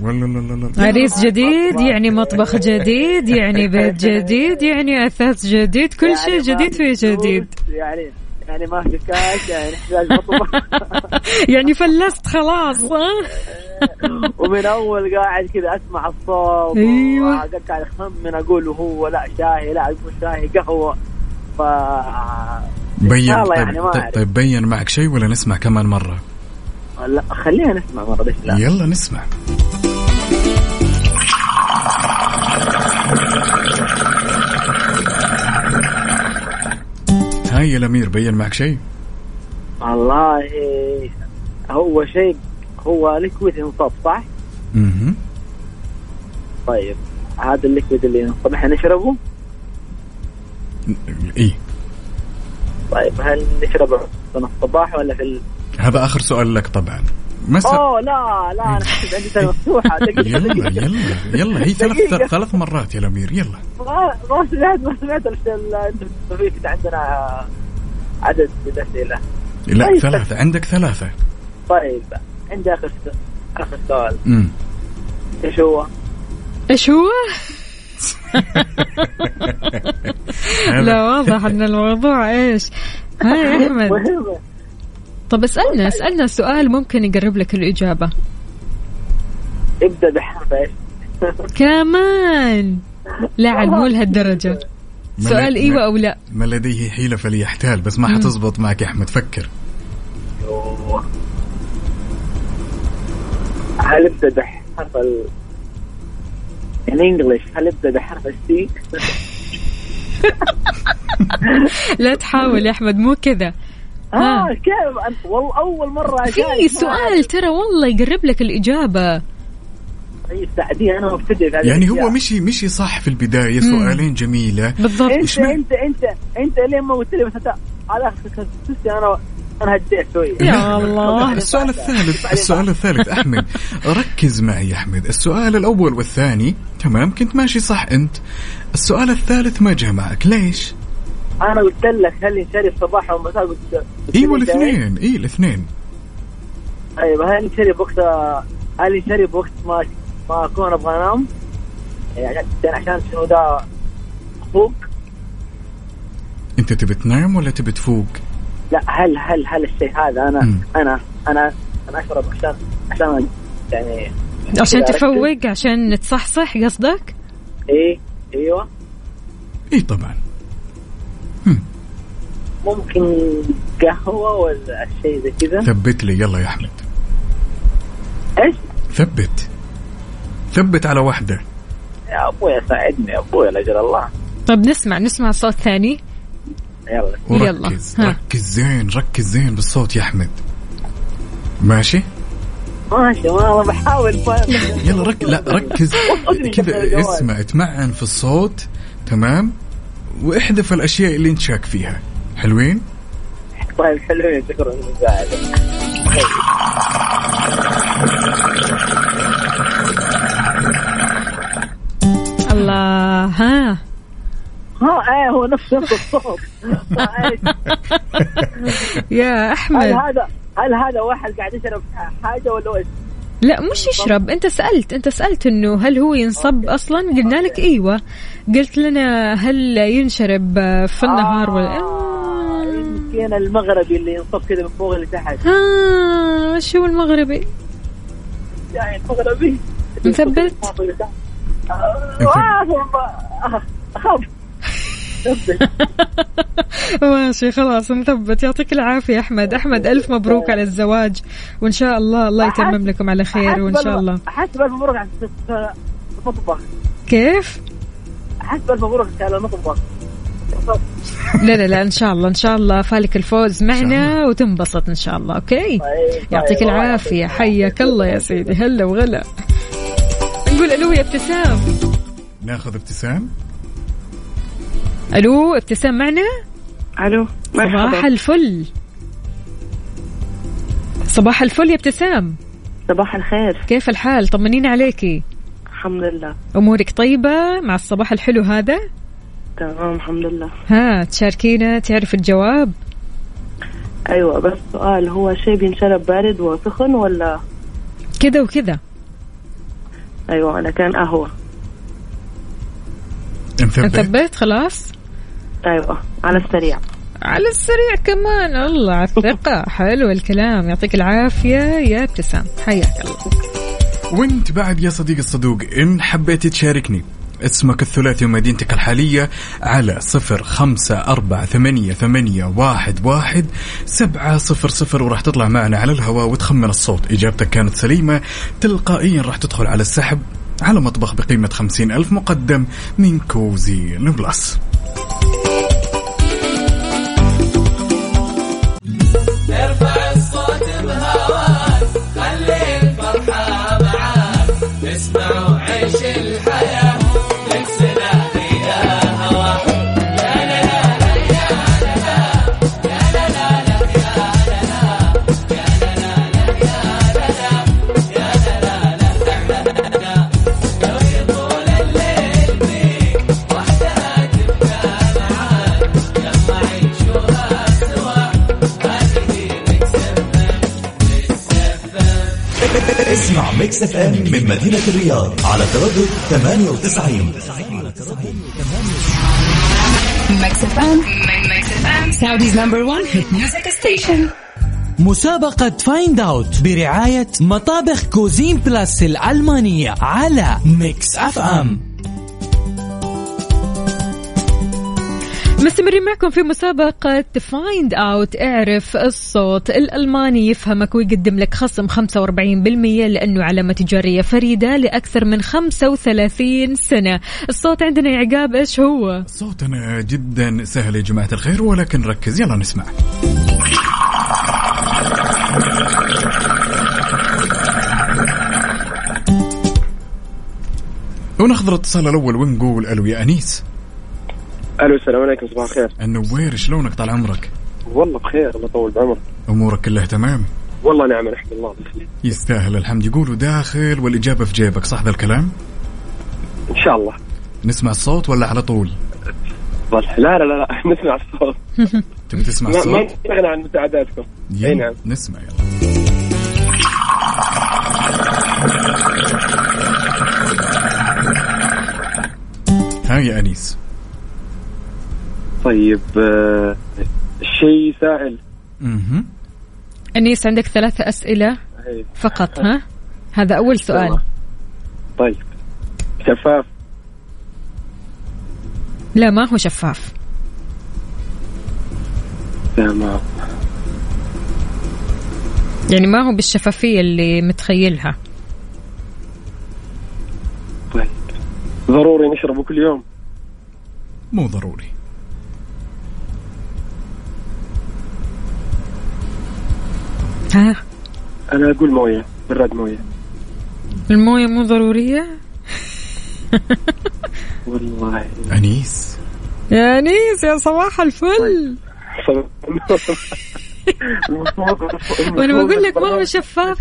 ولا لا لا لا عريس جديد يعني مطبخ جديد يعني بيت جديد يعني أثاث جديد كل يعني شيء جديد في جديد يعني يعني ما في كاش يعني نحتاج مطبخ يعني فلست خلاص ها؟ ومن أول قاعد كذا أسمع الصوت أيوة. قاعد أخمن أقول هو لا شاي لا مو شاي قهوة ف بين إن شاء الله طيب, يعني ما طيب. طيب بين معك شيء ولا نسمع كمان مرة؟ لا خلينا نسمع مرة ليش لا يلا نسمع هاي يا الأمير بين معك شيء؟ والله هو شيء هو liquid ينصب صح؟ أها طيب هذا ال liquid اللي ينصب إحنا نشربه؟ اي طيب هل نشربه في الصباح ولا في ال... هذا آخر سؤال لك طبعا مساء. أوه لا لا أنا عندي سنه مفتوحة. يلا يلا يلا. هي ثلاث. ثلاث مرات يا الأمير يلا. ما ما سمعت ما سمعت ال- ال- إنت في كده عندنا عدد من الاسئله لا. طيب. ثلاثة. عندك ثلاثة. طيب. عندي آخر آخر سؤال. امم إيش هو؟ إيش هو؟ لا واضح إن الموضوع إيش؟ ها يا أحمد. مهمة. طب اسألنا اسألنا سؤال ممكن يقرب لك الإجابة. ابدأ بحرف إيش؟ كمان. لا عاد مو لهالدرجة. ما سؤال إيوه أو لا. ما لديه حيلة فليحتال بس ما. حتزبط معك يا أحمد فكر. هل يبدا بحرف ال in English هل يبدا بحرف السي؟ لا تحاول يا أحمد مو كذا. آه. كيف؟ أنت والله أول مرة في سؤال ترى والله يقرب لك الإجابة. أنا مبتدئ يعني هو. مشي مشي صح في البداية مم. سؤالين جميلة. بالضبط. أنت أنت أنت أنت لين ما قلت لي بس أنت على أنا أنا هديت شوي. يا الله. السؤال الثالث السؤال الثالث أحمد ركز معي يا أحمد. السؤال الأول والثاني تمام كنت ماشي صح أنت. السؤال الثالث ما جاء معك ليش؟ أنا قلت لك هل ينشري الصباح ومساء قلت قلت أيوه الاثنين اي الاثنين. طيب هل ينشري بوقت هل ينشري بوقت ما ما أكون أبغى أنام؟ يعني عشان شنو ده؟ فوق. أنت تبي تنام ولا تبي تفوق؟ لا هل هل هل الشيء هذا أنا مم. أنا أنا أنا أشرب عشان عشان يعني عشان. تفوق عشان تصحصح قصدك؟ إيه إيوه. اي طبعا. ممكن قهوة ولا شيء زي كذا؟ ثبت لي يلا يا احمد إيش؟ ثبت. ثبت على واحدة. يا أبوي ساعدني يا أبوي لاجل الله. طب نسمع نسمع صوت ثاني. يلا. وركز ها. ركز زين ركز زين بالصوت يا أحمد. ماشي؟ ماشي والله بحاول يلا رك لا ركز. كذا اسمع اتمعن في الصوت. تمام؟ واحذف الأشياء اللي انت شاك فيها. حلوين؟ طيب حلوين شكرا. الله ها؟ ها إيه هو نفس نفس الصوت؟ يا هل احمد هذا هل هذا واحد قاعد يشرب حاجة ولا إيش؟ لا مش يشرب. أنت سألت أنت سألت إنه هل هو ينصب أصلا؟ قلنا لك إيوه. قلت لنا هل ينشرب في النهار ولا آه، يمكن المغربي اللي ينصب كذا من فوق لتحت. ها شو المغربي؟ يعني المغربي. مثبت؟ آه، آه، اخاف ماشي خلاص نثبت يعطيك العافية أحمد. أحمد ألف مبروك على الزواج. وإن شاء الله الله يتمم لكم على خير وإن شاء الله. حسب الف مبروك على المطبخ. كيف؟ حسب على المطبخ لا لا لا إن شاء الله إن شاء الله فالك الفوز معنا وتنبسط إن شاء الله أوكي؟ يعطيك العافية حياك الله يا سيدي هلا وغلا. نقول ألو يا ابتسام. ناخذ ابتسام. ألو ابتسام معنا؟ ألو صباح الفل. صباح الفل يا ابتسام. صباح الخير. كيف الحال؟ طمنينا عليكي الحمد لله. أمورك طيبة؟ مع الصباح الحلو هذا؟ تمام الحمد لله. ها تشاركينا تعرف الجواب؟ أيوه بس سؤال هو شيء بينشرب بارد وسخن ولا؟ كذا وكذا. أيوه أنا كان قهوة. مثبت مثبت خلاص. أيوه على السريع. على السريع كمان الله على الثقة. حلو الكلام يعطيك العافية يا ابتسام. حياك الله. وانت بعد يا صديق الصدوق إن حبيت تشاركني اسمك الثلاثي ومدينتك الحالية على صفر خمسة أربعة ثمانية, ثمانية واحد, واحد سبعة صفر صفر وراح تطلع معنا على الهواء وتخمن الصوت. إجابتك كانت سليمة تلقائيا راح تدخل على السحب على مطبخ بقيمة خمسين ألف مقدم من كوزين بلس Mix FM من مدينة الرياض على تردد 98 Mix FM. Mix FM. Saudi's number one hit music station. مسابقة Find Out برعاية مطابخ Cuisine Plus الألمانية على Mix FM مستمرين معكم في مسابقة Find Out اعرف الصوت الألماني يفهمك ويقدم لك خصم 45% لأنه علامة تجارية فريدة لأكثر من 35 سنة. الصوت عندنا يا عقاب إيش هو؟ صوتنا جدا سهل يا جماعة الخير ولكن ركز يلا نسمع. وناخذ الاتصال الأول ونقول ألو يا أنيس. ألو السلام عليكم صباح الخير. النوير شلونك طال عمرك؟ والله بخير الله يطول بعمرك. أمورك كلها تمام؟ والله نعم الله بخير. يستاهل الحمد. يقولوا داخل والإجابة في جيبك صح ذا الكلام؟ إن شاء الله. نسمع الصوت ولا على طول؟ لا لا لا لا نسمع الصوت. تبي تسمع ما ما الصوت نستغنى عن مساعداتكم. أي نعم. نسمع يلا. ها يا أنيس. طيب آه، شيء سائل. مهم. أنيس عندك ثلاثة أسئلة إيه. فقط ها؟ هذا أول سؤال. طيب. شفاف. لا ما هو شفاف. تمام. يعني ما هو بالشفافية اللي متخيلها؟ طيب. ضروري نشربه كل يوم. مو ضروري. ها؟ أنا أقول موية براد موية. الموية مو ضرورية؟ والله. أنيس. يا أنيس يا صباح الفل. وأنا بقول لك ما هو شفاف.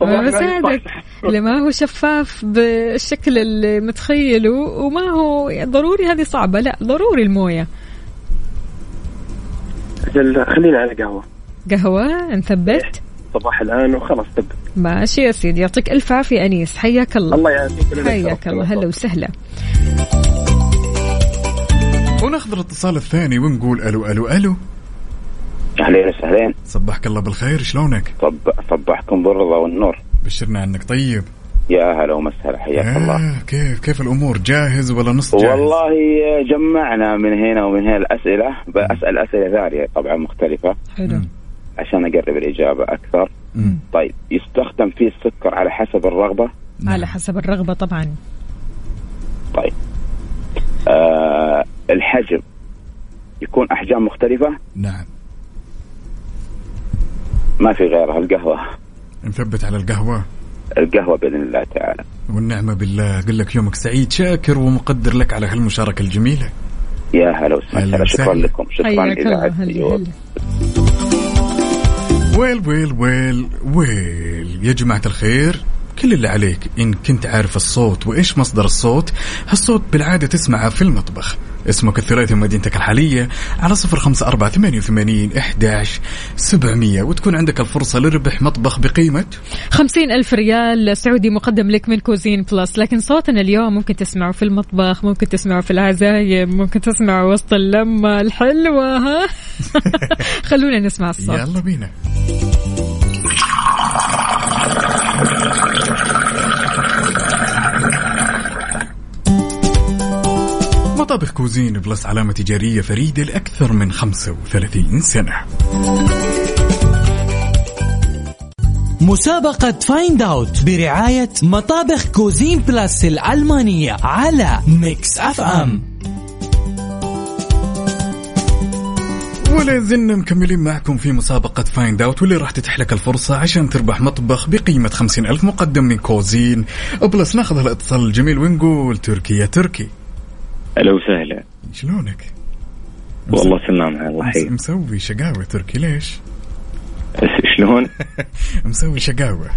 ما بساعدك. لا ما هو شفاف بالشكل اللي متخيله وما هو ضروري هذه صعبة. لا ضروري الموية. أجل خلينا على قهوة. قهوة نثبت؟ صباح الآن وخلاص تبدا ماشي يا سيدي يعطيك ألف عافية أنيس حياك الله. الله يعافيك حياك. الله هلا وسهلا. وناخذ الاتصال الثاني ونقول ألو ألو ألو. أهلين وسهلين. صبحك الله بالخير شلونك؟ صب صبحكم بالرضا والنور. بشرنا عنك طيب. يا هلا ومسهلا حياك الله. آه كيف كيف الأمور؟ جاهز ولا نص جاهز؟ والله جمعنا من هنا ومن هنا الأسئلة. بسال أسئلة ثانية طبعا مختلفة. حلو. عشان أقرب الإجابة أكثر. مم. طيب يستخدم فيه السكر على حسب الرغبة؟ على حسب الرغبة طبعا. طيب. آه الحجم يكون أحجام مختلفة؟ نعم. ما في غيرها القهوة. نثبت على القهوة. القهوة بإذن الله تعالى. والنعمة بالله. أقول لك يومك سعيد شاكر ومقدر لك على هالمشاركة الجميلة. يا هلا وسهلا. هلا شكرا. لكم. شكرا حياك ويل ويل ويل ويل. يا جماعة الخير كل اللي عليك إن كنت عارف الصوت وإيش مصدر الصوت هالصوت بالعادة تسمعه في المطبخ. اسمك الثلاثي مدينتك الحالية على صفر خمسة أربعة ثمانية وثمانين إحداش سبعمية وتكون عندك الفرصة لربح مطبخ بقيمة. خمسين ألف ريال سعودي مقدم لك من Cuisine Plus. لكن صوتنا اليوم ممكن تسمعه في المطبخ ممكن تسمعه في العزايم ممكن تسمعه وسط اللمة الحلوة ها؟ خلونا نسمع الصوت. يلا بينا. مطابخ Cuisine Plus علامة تجارية فريدة لأكثر من 35 سنة. مسابقة Find Out برعاية مطابخ Cuisine Plus الألمانية على Mix FM ولا زلنا مكملين معكم في مسابقة Find Out واللي راح تتيح لك الفرصة عشان تربح مطبخ بقيمة خمسين ألف مقدم من Cuisine. بلس ناخذ الاتصال الجميل ونقول تركي يا تركي. أهلا وسهلا شلونك؟ والله تمام الله يحييك مسوي شقاوة تركي ليش؟ شلون؟ مسوي شقاوة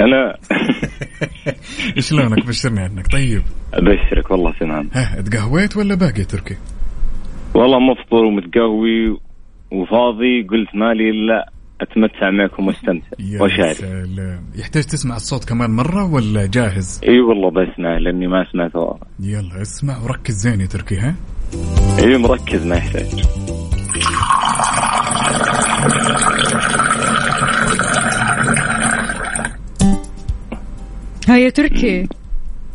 أنا شلونك بشرني عنك طيب أبشرك والله تمام ها تقهويت ولا باقي تركي؟ والله مفطر ومتقهوي وفاضي قلت مالي إلا أتمتع معكم وأستمتع. يا واشارك يحتاج تسمع الصوت كمان مرة ولا جاهز؟ إي والله بسمع لأني ما سمعته يلا اسمع وركز زين يا تركي ها؟ إي مركز ما يحتاج. هيا تركي.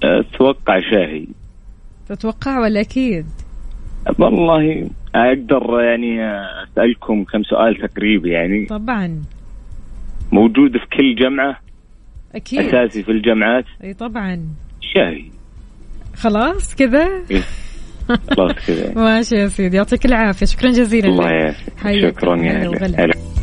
أتوقع شاهي. تتوقع ولا أكيد؟ والله أقدر يعني أسألكم كم سؤال تقريبي يعني. طبعا. موجود في كل جمعة أكيد. أساسي في الجمعات إي طبعا. شاي خلاص كذا. خلاص كذا. ماشي يا سيدي يعطيك العافية. شكرا جزيلا الله. يعافيك. شكرا يا هلا.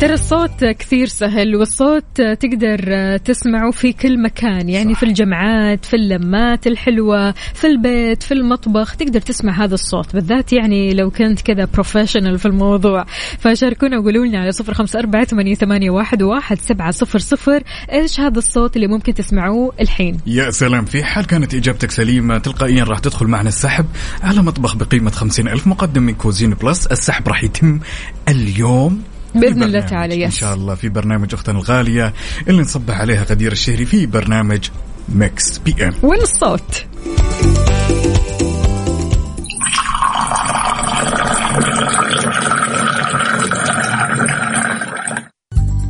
ترى الصوت كثير سهل والصوت تقدر تسمعه في كل مكان يعني في الجمعات في اللمات الحلوة في البيت في المطبخ تقدر تسمع هذا الصوت بالذات يعني لو كنت كذا professional في الموضوع. فشاركونا وقولوا لنا على صفر خمسة أربعة ثمانية, ثمانية واحد, واحد سبعة صفر صفر إيش هذا الصوت اللي ممكن تسمعوه الحين؟ يا سلام في حال كانت إجابتك سليمة تلقائيا راح تدخل معنا السحب على مطبخ بقيمة خمسين ألف مقدم من Cuisine Plus. السحب راح يتم اليوم بإذن في الله. تعالى، إن yes. شاء الله في برنامج أختنا الغالية اللي نصبح عليها غدير الشهري في برنامج Mix PM وين الصوت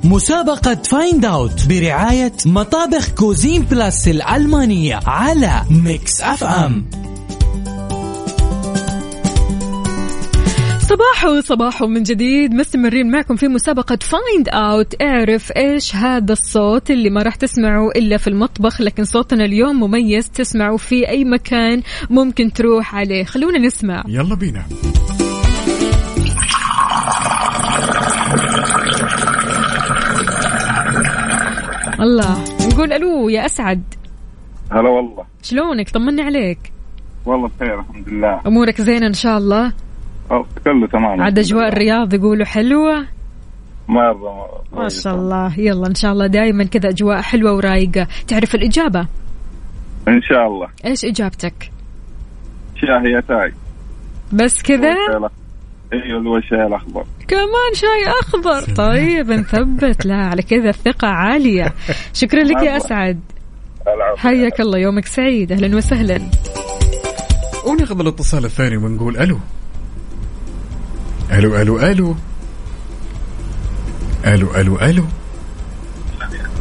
مسابقة Find Out برعاية مطابخ Cuisine Plus الألمانية على Mix FM صباحو صباحو من جديد. مستمرين معكم في مسابقة Find Out اعرف إيش هذا الصوت اللي ما راح تسمعه إلا في المطبخ لكن صوتنا اليوم مميز. تسمعه في أي مكان ممكن تروح عليه. خلونا نسمع. يلا بينا. الله نقول ألو يا أسعد. هلا والله. شلونك؟ طمني عليك. والله بخير الحمد لله. أمورك زينة إن شاء الله. كله تمام. عاد أجواء الرياض يقولوا حلوة؟ مرة ما شاء الله. يلا إن شاء الله دائما كذا أجواء حلوة ورايقة. تعرف الإجابة؟ إن شاء الله. إيش إجابتك؟ شاهي أتاي. بس كذا؟ أيوه اللي هو الشاي الأخضر. كمان شاي أخضر. طيب نثبت. لا على كذا الثقة عالية. شكرا لك يا أسعد. حياك الله يومك سعيد. أهلا وسهلا. وناخذ الاتصال الثاني ونقول ألو. ألو ألو ألو. ألو ألو ألو.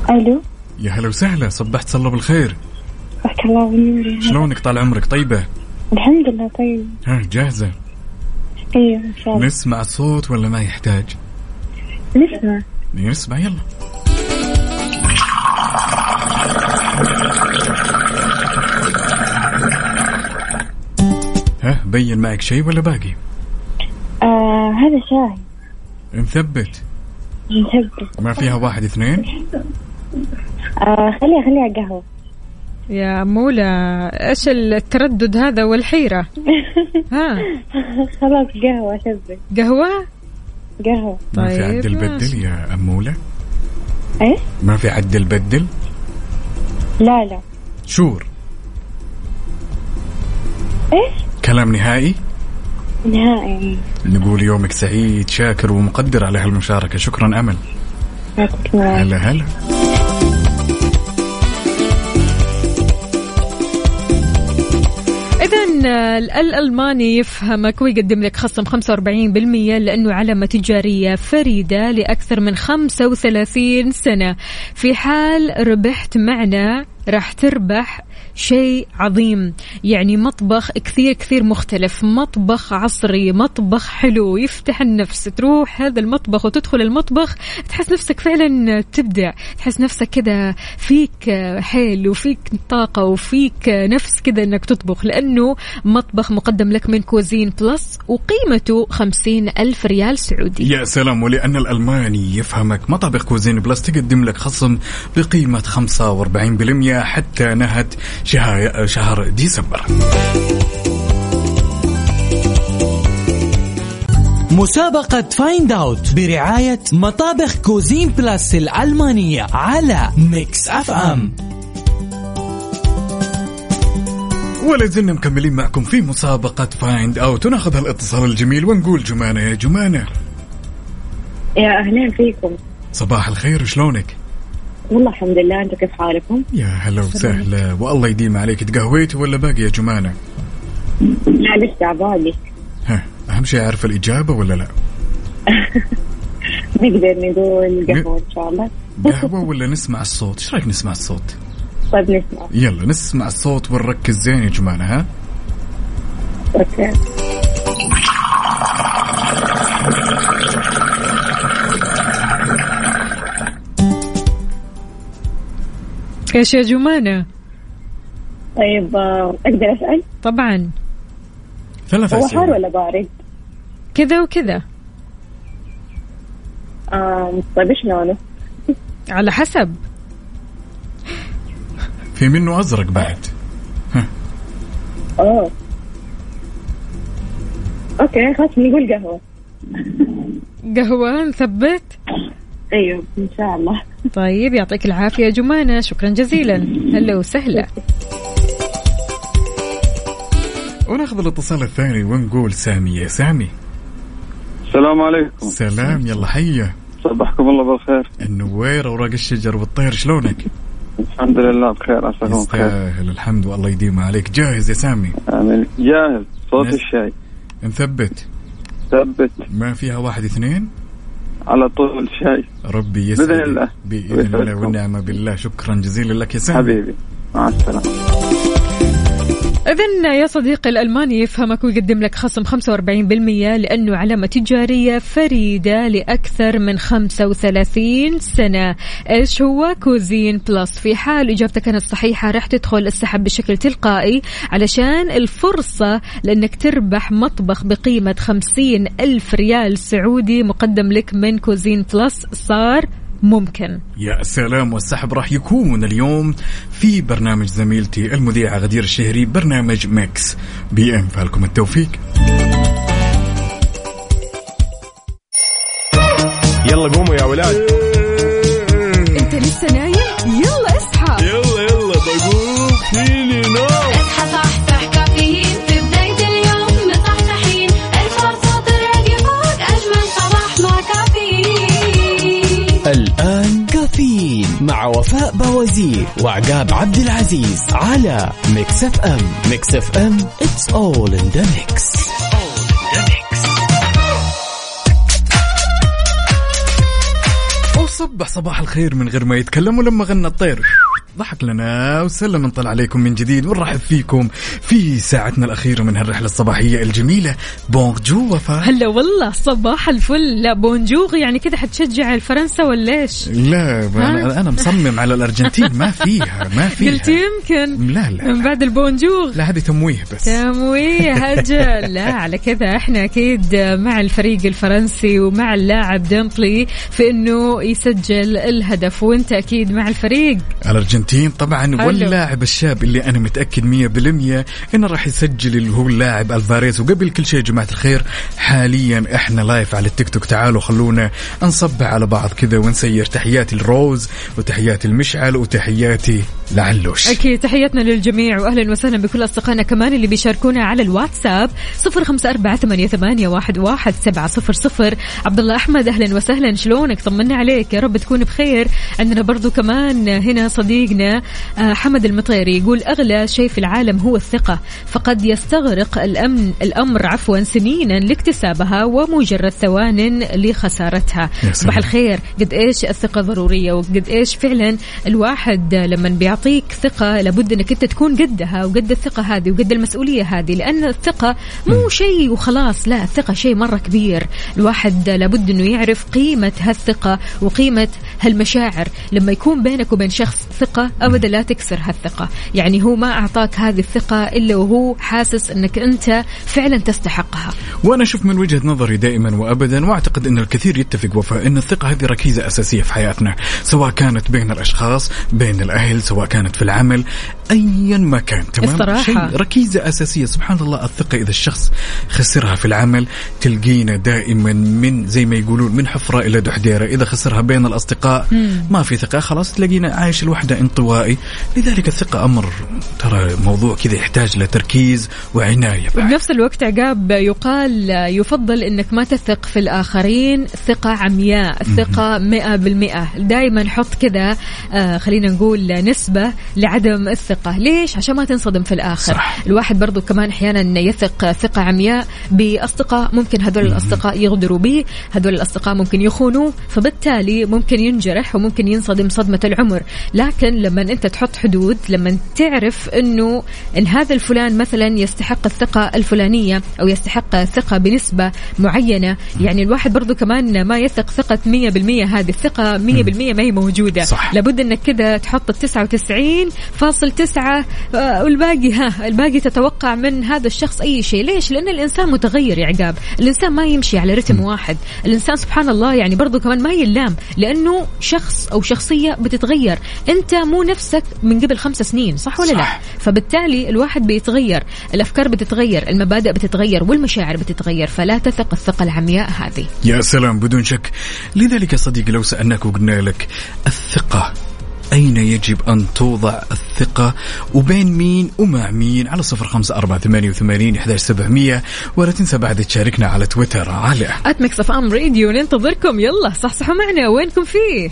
ألو. يا هلا وسهلا صبحت صلى بالخير. بارك الله بالنور شلونك طال عمرك؟ طيبة؟ الحمد لله طيب. ها جاهزة؟ أيوه إن شاء الله. نسمع الصوت ولا ما يحتاج؟ نسمع. نسمع يلا. ها بين معك شيء ولا باقي؟ آه هذا شاي. نثبت. نثبت. ما فيها واحد اثنين؟ آه خليها خليها قهوة يا مولى إيش التردد هذا والحيرة؟ ها. خلاص قهوة شبك قهوة؟ قهوة. ما في طيب، عدل بدل. يا أمولة إيش؟ ما في عدل بدل؟ لا لا. شور. إيش؟ كلام نهائي؟ نهائي. نقول يومك سعيد شاكر ومقدر على هالمشاركة. شكرا أمل. هلا هلا. إذا الألماني يفهمك ويقدم لك خصم 45% لأنه علامة تجارية فريدة لأكثر من 35 سنة. في حال ربحت معنا راح تربح شيء عظيم. يعني مطبخ كثير كثير مختلف. مطبخ عصري مطبخ حلو يفتح النفس. تروح هذا المطبخ وتدخل المطبخ تحس نفسك فعلا تبدع. تحس نفسك كذا فيك حيل وفيك طاقة وفيك نفس كذا إنك تطبخ. لأنه مطبخ مقدم لك من Cuisine Plus وقيمته خمسين ألف ريال سعودي. يا سلام. ولأن الألماني يفهمك مطابخ Cuisine Plus تقدم لك خصم بقيمة 45% حتى نهاية شهر, شهر ديسمبر. مسابقة Find Out برعاية مطابخ Cuisine Plus الألمانية على Mix FM ولا زلنا مكملين معكم في مسابقة Find Out وناخذ هالاتصال الجميل ونقول جمانة يا جمانة. يا أهلين فيكم. صباح الخير شلونك؟ والله الحمد لله أنتم كيف حالكم؟ يا هلا وسهلا والله يديم عليك تقهويت ولا باقي يا جمانة؟ لا لسه باقي ها أهم شيء أعرف الإجابة ولا لا؟ نقدر نقول قهوة إن شاء الله قهوة ولا نسمع الصوت؟ إيش رأيك نسمع الصوت؟ طيب نسمع يلا نسمع الصوت ونركز زين يا جماعة ها أوكي إيش يا جمانة. طيب آه، أقدر أسأل؟ طبعا. ثلاث هو حار ولا بارد؟ كذا وكذا. آم، طيب إيش لونه؟ على حسب. في منه أزرق بعد. أوه. أوكي خلاص نقول قهوة. قهوة نثبت. أيوه إن شاء الله. طيب يعطيك العافية يا جمانة. شكرا جزيلا. هلا وسهلا. وناخذ الاتصال الثاني ونقول سامي. يا سامي. السلام عليكم. سلام يلا حيا. صبحكم الله بالخير. النوير اوراق الشجر والطير شلونك؟ الحمد لله بخير عساكم بخير. يستاهل الحمد والله يديم عليك. جاهز يا سامي؟ آمين. جاهز صوت نس- الشاي. نثبت. ثبت. ما فيها واحد اثنين؟ على طول شاي. ربي يسعدك. بإذن الله. والنعمة بالله. شكرا جزيلا لك يا سامي. حبيبي. مع السلامة. إذا يا صديقي الألماني يفهمك ويقدم لك خصم 45% لأنه علامة تجارية فريدة لأكثر من 35 سنة. إيش هو Cuisine Plus؟ في حال إجابتك كانت صحيحة راح تدخل السحب بشكل تلقائي علشان الفرصة لأنك تربح مطبخ بقيمة 50 ألف ريال سعودي مقدم لك من Cuisine Plus. صار ممكن. يا سلام والسحب راح يكون اليوم في برنامج زميلتي المذيعة غدير الشهري برنامج Mix PM فالكم التوفيق. يلا قوموا يا ولاد. أنت لسه نايم؟ يلا اصحى. يلا يلا بقوم. فيني نوم وفاء بوازير وعقاب عبد العزيز على Mix FM Mix FM it's all in the mix. وصبح صباح الخير من غير ما يتكلم ولما غنى الطير. ضحك لنا وسلم نطل عليكم من جديد ونرحب فيكم في ساعتنا الأخيرة من هالرحلة الصباحية الجميلة. bonjour وفاء هلا والله صباح الفل. لا bonjour يعني كذا حتشجع الفرنسا ولا إيش؟ لا أنا, أنا مصمم على الأرجنتين. ما فيها ما فيها. قلت يمكن. لا لا. من بعد ال bonjour لا هذه تمويه بس. تمويه هجل. لا على كذا. إحنا أكيد مع الفريق الفرنسي ومع اللاعب ديمبلي في إنه يسجل الهدف. وأنت أكيد مع الفريق. الارجنتين طبعا. واللاعب الشاب اللي أنا متأكد 100% إنه راح يسجل اللي هو اللاعب ألفاريز. وقبل كل شيء يا جماعة الخير حاليا إحنا live على التيك توك. تعالوا خلونا نصبح على بعض كذا ونسير. تحياتي الروز وتحياتي المشعل وتحياتي لعلوش. أكيد تحياتنا للجميع واهلا وسهلا بكل أصدقائنا كمان اللي بيشاركونا على الواتساب. صفر خمسة أربعة ثمانية, ثمانية واحد, واحد سبعة صفر صفر. عبد الله أحمد أهلا وسهلا. شلونك؟ طمنا عليك. يا رب تكون بخير. عندنا برضو كمان هنا صديقنا آه، حمد المطيري يقول أغلى شيء في العالم هو الثقة فقد يستغرق الأمن الأمر عفوا سنينا لاكتسابها ومجرد ثوان لخسارتها. صباح. الخير. قد إيش الثقة ضرورية وقد إيش فعلا الواحد لما بيعطيك ثقة لابد إنك أنت تكون قدها وقد الثقة هذه وقد المسؤولية هذه لأن الثقة مو شيء وخلاص لا الثقة شيء مرة كبير. الواحد لابد إنه يعرف قيمة هالثقة وقيمة هالمشاعر. لما يكون بينك وبين شخص ثقه أبدا لا تكسر هالثقة. يعني هو ما أعطاك هذه الثقة إلا وهو حاسس إنك أنت فعلا تستحقها. وأنا أشوف من وجهة نظري دائما وابدا وأعتقد إن الكثير يتفق وفاء إن الثقة هذه ركيزة أساسية في حياتنا سواء كانت بين الأشخاص بين الأهل سواء كانت في العمل ايا ما كان تمام؟ الصراحة. شيء ركيزة أساسية. سبحان الله الثقة إذا الشخص خسرها في العمل تلقينا دائما من زي ما يقولون من حفرة إلى دحديرة. إذا خسرها بين الأصدقاء مم. ما في ثقة خلاص تلاقينا عايش الوحده انطوائي. لذلك الثقة أمر ترى موضوع كذا يحتاج لتركيز وعناية وبنفس الوقت عقاب يقال يفضل إنك ما تثق في الآخرين ثقة عمياء ثقة مئة بالمئة. دائما حط كذا آه خلينا نقول نسبة لعدم الثقة. ليش؟ عشان ما تنصدم في الآخر. صح. الواحد برضو كمان أحيانا يثق ثقة عمياء بأصدقاء ممكن هذول الأصدقاء يغدروا به هذول الأصدقاء ممكن يخونوه فبالتالي ممكن ينجرح وممكن ينصدم صدمة العمر. لكن لما انت تحط حدود لما تعرف انه إن هذا الفلان مثلا يستحق الثقة الفلانية أو يستحق الثقه بنسبة معينة يعني الواحد برضو كمان ما يثق ثقة 100% هذه الثقة 100% ما هي موجودة. صح. لابد إنك كذا تحط ال 99.9 آه، والباقي ها الباقي تتوقع من هذا الشخص أي شيء. ليش؟ لأن الإنسان متغير يا عقاب. الإنسان ما يمشي على رتم واحد. الإنسان سبحان الله يعني برضو كمان ما يلام لأنه شخص أو شخصية بتتغير. أنت مو نفسك من قبل خمس سنين صح ولا صح. لا فبالتالي الواحد بيتغير الأفكار بتتغير المبادئ بتتغير والمشاعر بتتغير فلا تثق الثقة العمياء هذه. يا سلام بدون شك. لذلك صديقي لو سألناك وقلنا لك الثقة أين يجب أن توضع الثقة؟ وبين مين ومع مين؟ على صفر خمسة أربعة ثمانية وثمانين إحداش سبعمية. ولا تنسى بعد تشاركنا على تويتر على Mix FM Radio ننتظركم. يلا صحصحوا معنا. وينكم فيه؟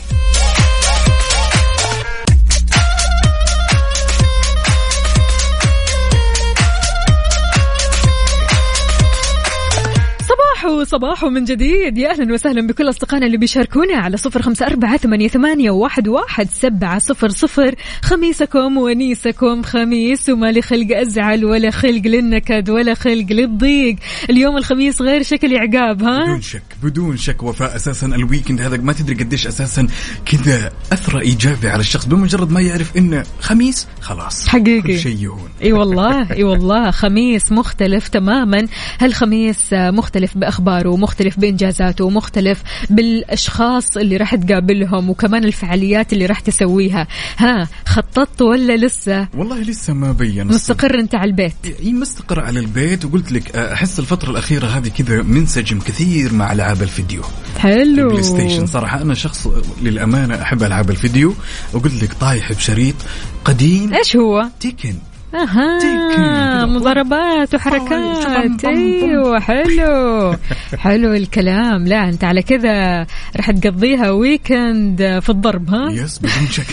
صباحو من جديد. يا أهلا وسهلا بكل أصدقائنا اللي بيشاركونا على صفر خمسة أربعة ثمانية, ثمانية واحد, واحد سبعة صفر صفر. خميسكم ونيسكم خميس وما لي خلق أزعل ولا خلق للنكد ولا خلق للضيق. اليوم الخميس غير شكل عقاب ها؟ بدون شك بدون شك. وفاء أساسا ال weekend هذا ما تدري قديش أساسا كذا اثر إيجابي على الشخص بمجرد ما يعرف إنه خميس خلاص حقيقي. كل شيء يهون. إي والله إي والله خميس مختلف تماما. هالخميس مختلف باخباره ومختلف بانجازاته ومختلف بالأشخاص اللي راح تقابلهم وكمان الفعاليات اللي راح تسويها. ها خططت ولا لسه؟ والله لسه ما بين مستقر أنت على البيت؟ إي مستقر على البيت. وقلت لك أحس الفترة الأخيرة هذه كذا منسجم كثير مع ألعاب الفيديو. حلو. ال PlayStation صراحة أنا شخص للأمانة أحب ألعاب الفيديو. وقلت لك طايح بشريط قديم. إيش هو؟ Tekken أها مضاربات وحركات. أيوه حلو. حلو الكلام. لا أنت على كذا راح تقضيها weekend في الضرب ها؟ yes بدون شك.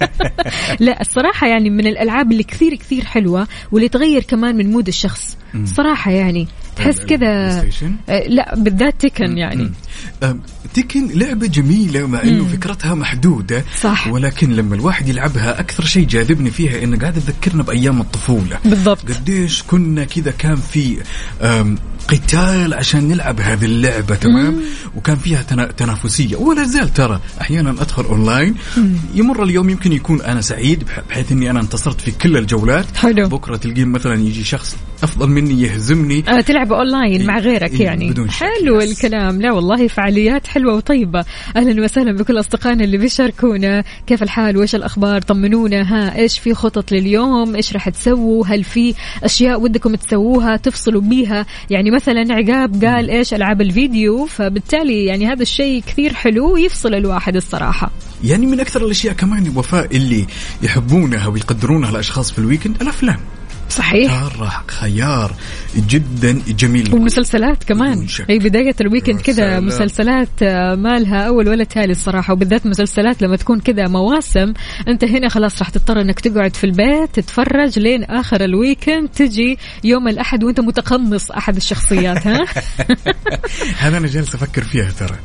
لا الصراحة يعني من الألعاب اللي كثير كثير حلوة واللي تغير كمان من mood الشخص. صراحة يعني تحس كذا؟ آه، لا بالذات Tekken يعني. أم، Tekken لعبة جميلة مع إنه مم. فكرتها محدودة صح. ولكن لما الواحد يلعبها أكثر شيء جاذبني فيها إنه قاعد تذكرنا بأيام الطفولة. بالضبط. قديش كنا كذا كان في قتال عشان نلعب هذه اللعبة تمام؟ وكان فيها تنا- تنافسية. ولا زال ترى أحيانا أدخل أونلاين. يمر اليوم يمكن يكون أنا سعيد بح- بحيث إني أنا انتصرت في كل الجولات. حلو. بكرة تلقين مثلا يجي شخص أفضل مني يهزمني. آه تلعب اونلاين مع غيرك إيه، يعني. بدون شك، حلو الكلام. لا والله فعاليات حلوة وطيبة. أهلا وسهلا بكل أصدقائنا اللي بيشاركونا. كيف الحال؟ وإيش الأخبار؟ طمنونا. ها إيش في خطط لليوم؟ إيش راح تسووا؟ هل في أشياء ودكم تسووها تفصلوا بيها؟ يعني مثلا عقاب قال إيش ألعاب الفيديو؟ فبالتالي يعني هذا الشيء كثير حلو يفصل الواحد الصراحة. يعني من أكثر الأشياء كمان وفاء اللي يحبونها ويقدرونها الأشخاص في ال weekend الأفلام. صحيح. ترى خيار جدا جميل. ومسلسلات كمان. هي بداية ال weekend كذا. مسلسلات. آه، ما لها أول ولا تالي الصراحة وبالذات مسلسلات لما تكون كذا مواسم أنت هنا خلاص راح تضطر أنك تقعد في البيت تتفرج لين آخر ال weekend تجي يوم الأحد وأنت متقمص أحد الشخصيات ها؟ هذا أنا جالس أفكر فيها ترى.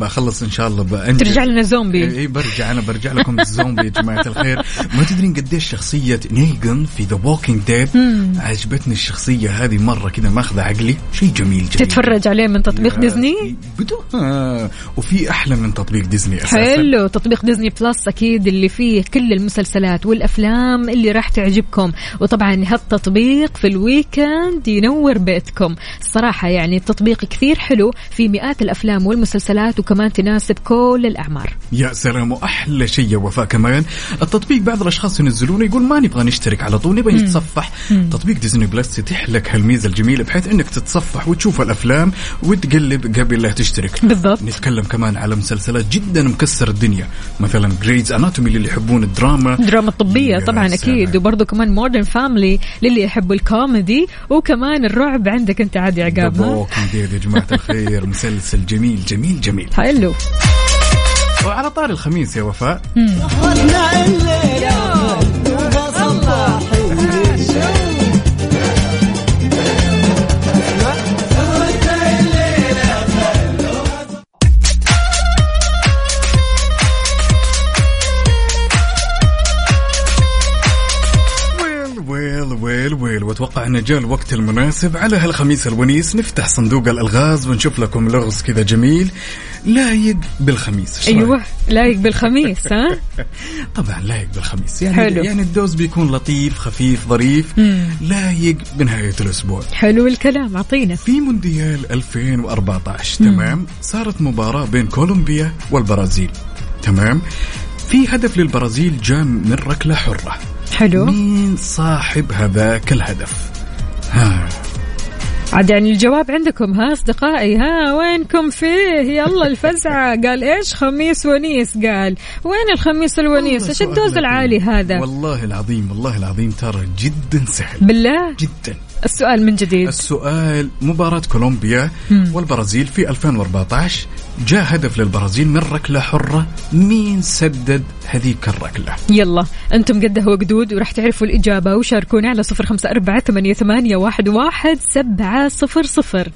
بخلص إن شاء الله بأنجز. ترجع لنا زومبي. اي برجع أنا برجع لكم الزومبي يا جماعة الخير. ما تدرين قديش شخصية Negan في The Walking Dead مم. عجبتني الشخصية هذه مرة كذا ماخذة عقلي. شيء جميل جميل. تتفرج عليه من تطبيق ديزني؟ بدون آه. وفي أحلى من تطبيق ديزني أساسا. حلو تطبيق Disney Plus أكيد اللي فيه كل المسلسلات والأفلام اللي راح تعجبكم. وطبعا هالتطبيق في ال weekend ينور بيتكم. الصراحه يعني التطبيق كثير حلو في مئات الأفلام والمسلسلات وكمان تناسب كل الأعمار. يا سلام وأحلى شيء يا وفاء كمان. التطبيق بعض الأشخاص ينزلونه يقول ما نبغى نشترك على طول نبغى. نتصفح. مم. تطبيق Disney Plus يتيح لك هالميزة الجميلة بحيث إنك تتصفح وتشوف الأفلام وتقلب قبل لا تشترك. بالضبط. نتكلم كمان على مسلسلات جدا مكسر الدنيا. مثلا Grey's Anatomy للي يحبون الدراما. الدراما الطبية يا طبعا أكيد. وبرضه كمان Modern Family للي يحبوا الكوميدي. وكمان الرعب عندك أنت عادي عقاب؟ Walking Dead يا جماعة الخير. مسلسل جميل جميل جميل. حلو. وعلى طار الخميس يا وفاء. وأتوقع انه جاء الوقت المناسب على هالخميس الونيس نفتح صندوق الألغاز ونشوف لكم لغز كذا جميل لايق بالخميس؟ أيوه لايق بالخميس ها طبعا لايق بالخميس يعني حلو. يعني الدوز بيكون لطيف خفيف ظريف. لايق بنهاية الأسبوع حلو الكلام أعطينا في مونديال 2014 مم. تمام صارت مباراة بين كولومبيا والبرازيل تمام في هدف للبرازيل جاء من ركلة حرة حلو. مين صاحب هذاك الهدف؟ ها. عاد يعني الجواب عندكم ها أصدقائي ها وينكم فيه؟ يلا الفزعة. قال إيش؟ خميس ونيس قال. وين الخميس الونيس؟ إيش الدوز العالي هذا؟ والله العظيم والله العظيم ترى جدا سهل. بالله؟ جدا. السؤال من جديد. السؤال مباراة كولومبيا مم. والبرازيل في 2014 جاء هدف للبرازيل من ركلة حرة. مين سدد هذيك الركلة؟ يلا أنتم قده وقدود وراح تعرفوا الإجابة. وشاركونا على صفر أربعة ثمانية, ثمانية واحد, واحد سبعة صفر صفر.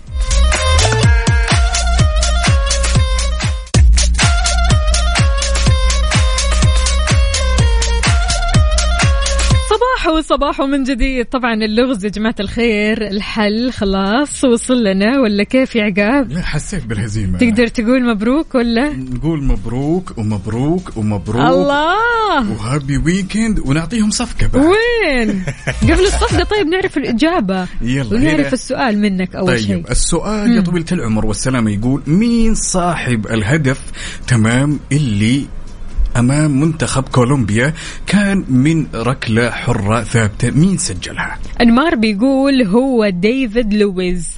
صباح وصباح من جديد. طبعا اللغز يا جماعة الخير الحل خلاص وصل لنا ولا كيف يا عقاب؟ لا حسيت بالهزيمة. تقدر تقول مبروك ولا؟ نقول مبروك ومبروك ومبروك. الله! وهابي ويكند ونعطيهم صفقة بعد. وين؟ قبل الصفقة طيب نعرف الإجابة. يلا ونعرف هنا- السؤال منك شيء طيب السؤال يا طويلة العمر والسلامة يقول مين صاحب الهدف تمام اللي أمام منتخب كولومبيا كان من ركلة حرة ثابتة. مين سجلها؟ أنمار بيقول هو ديفيد لويز.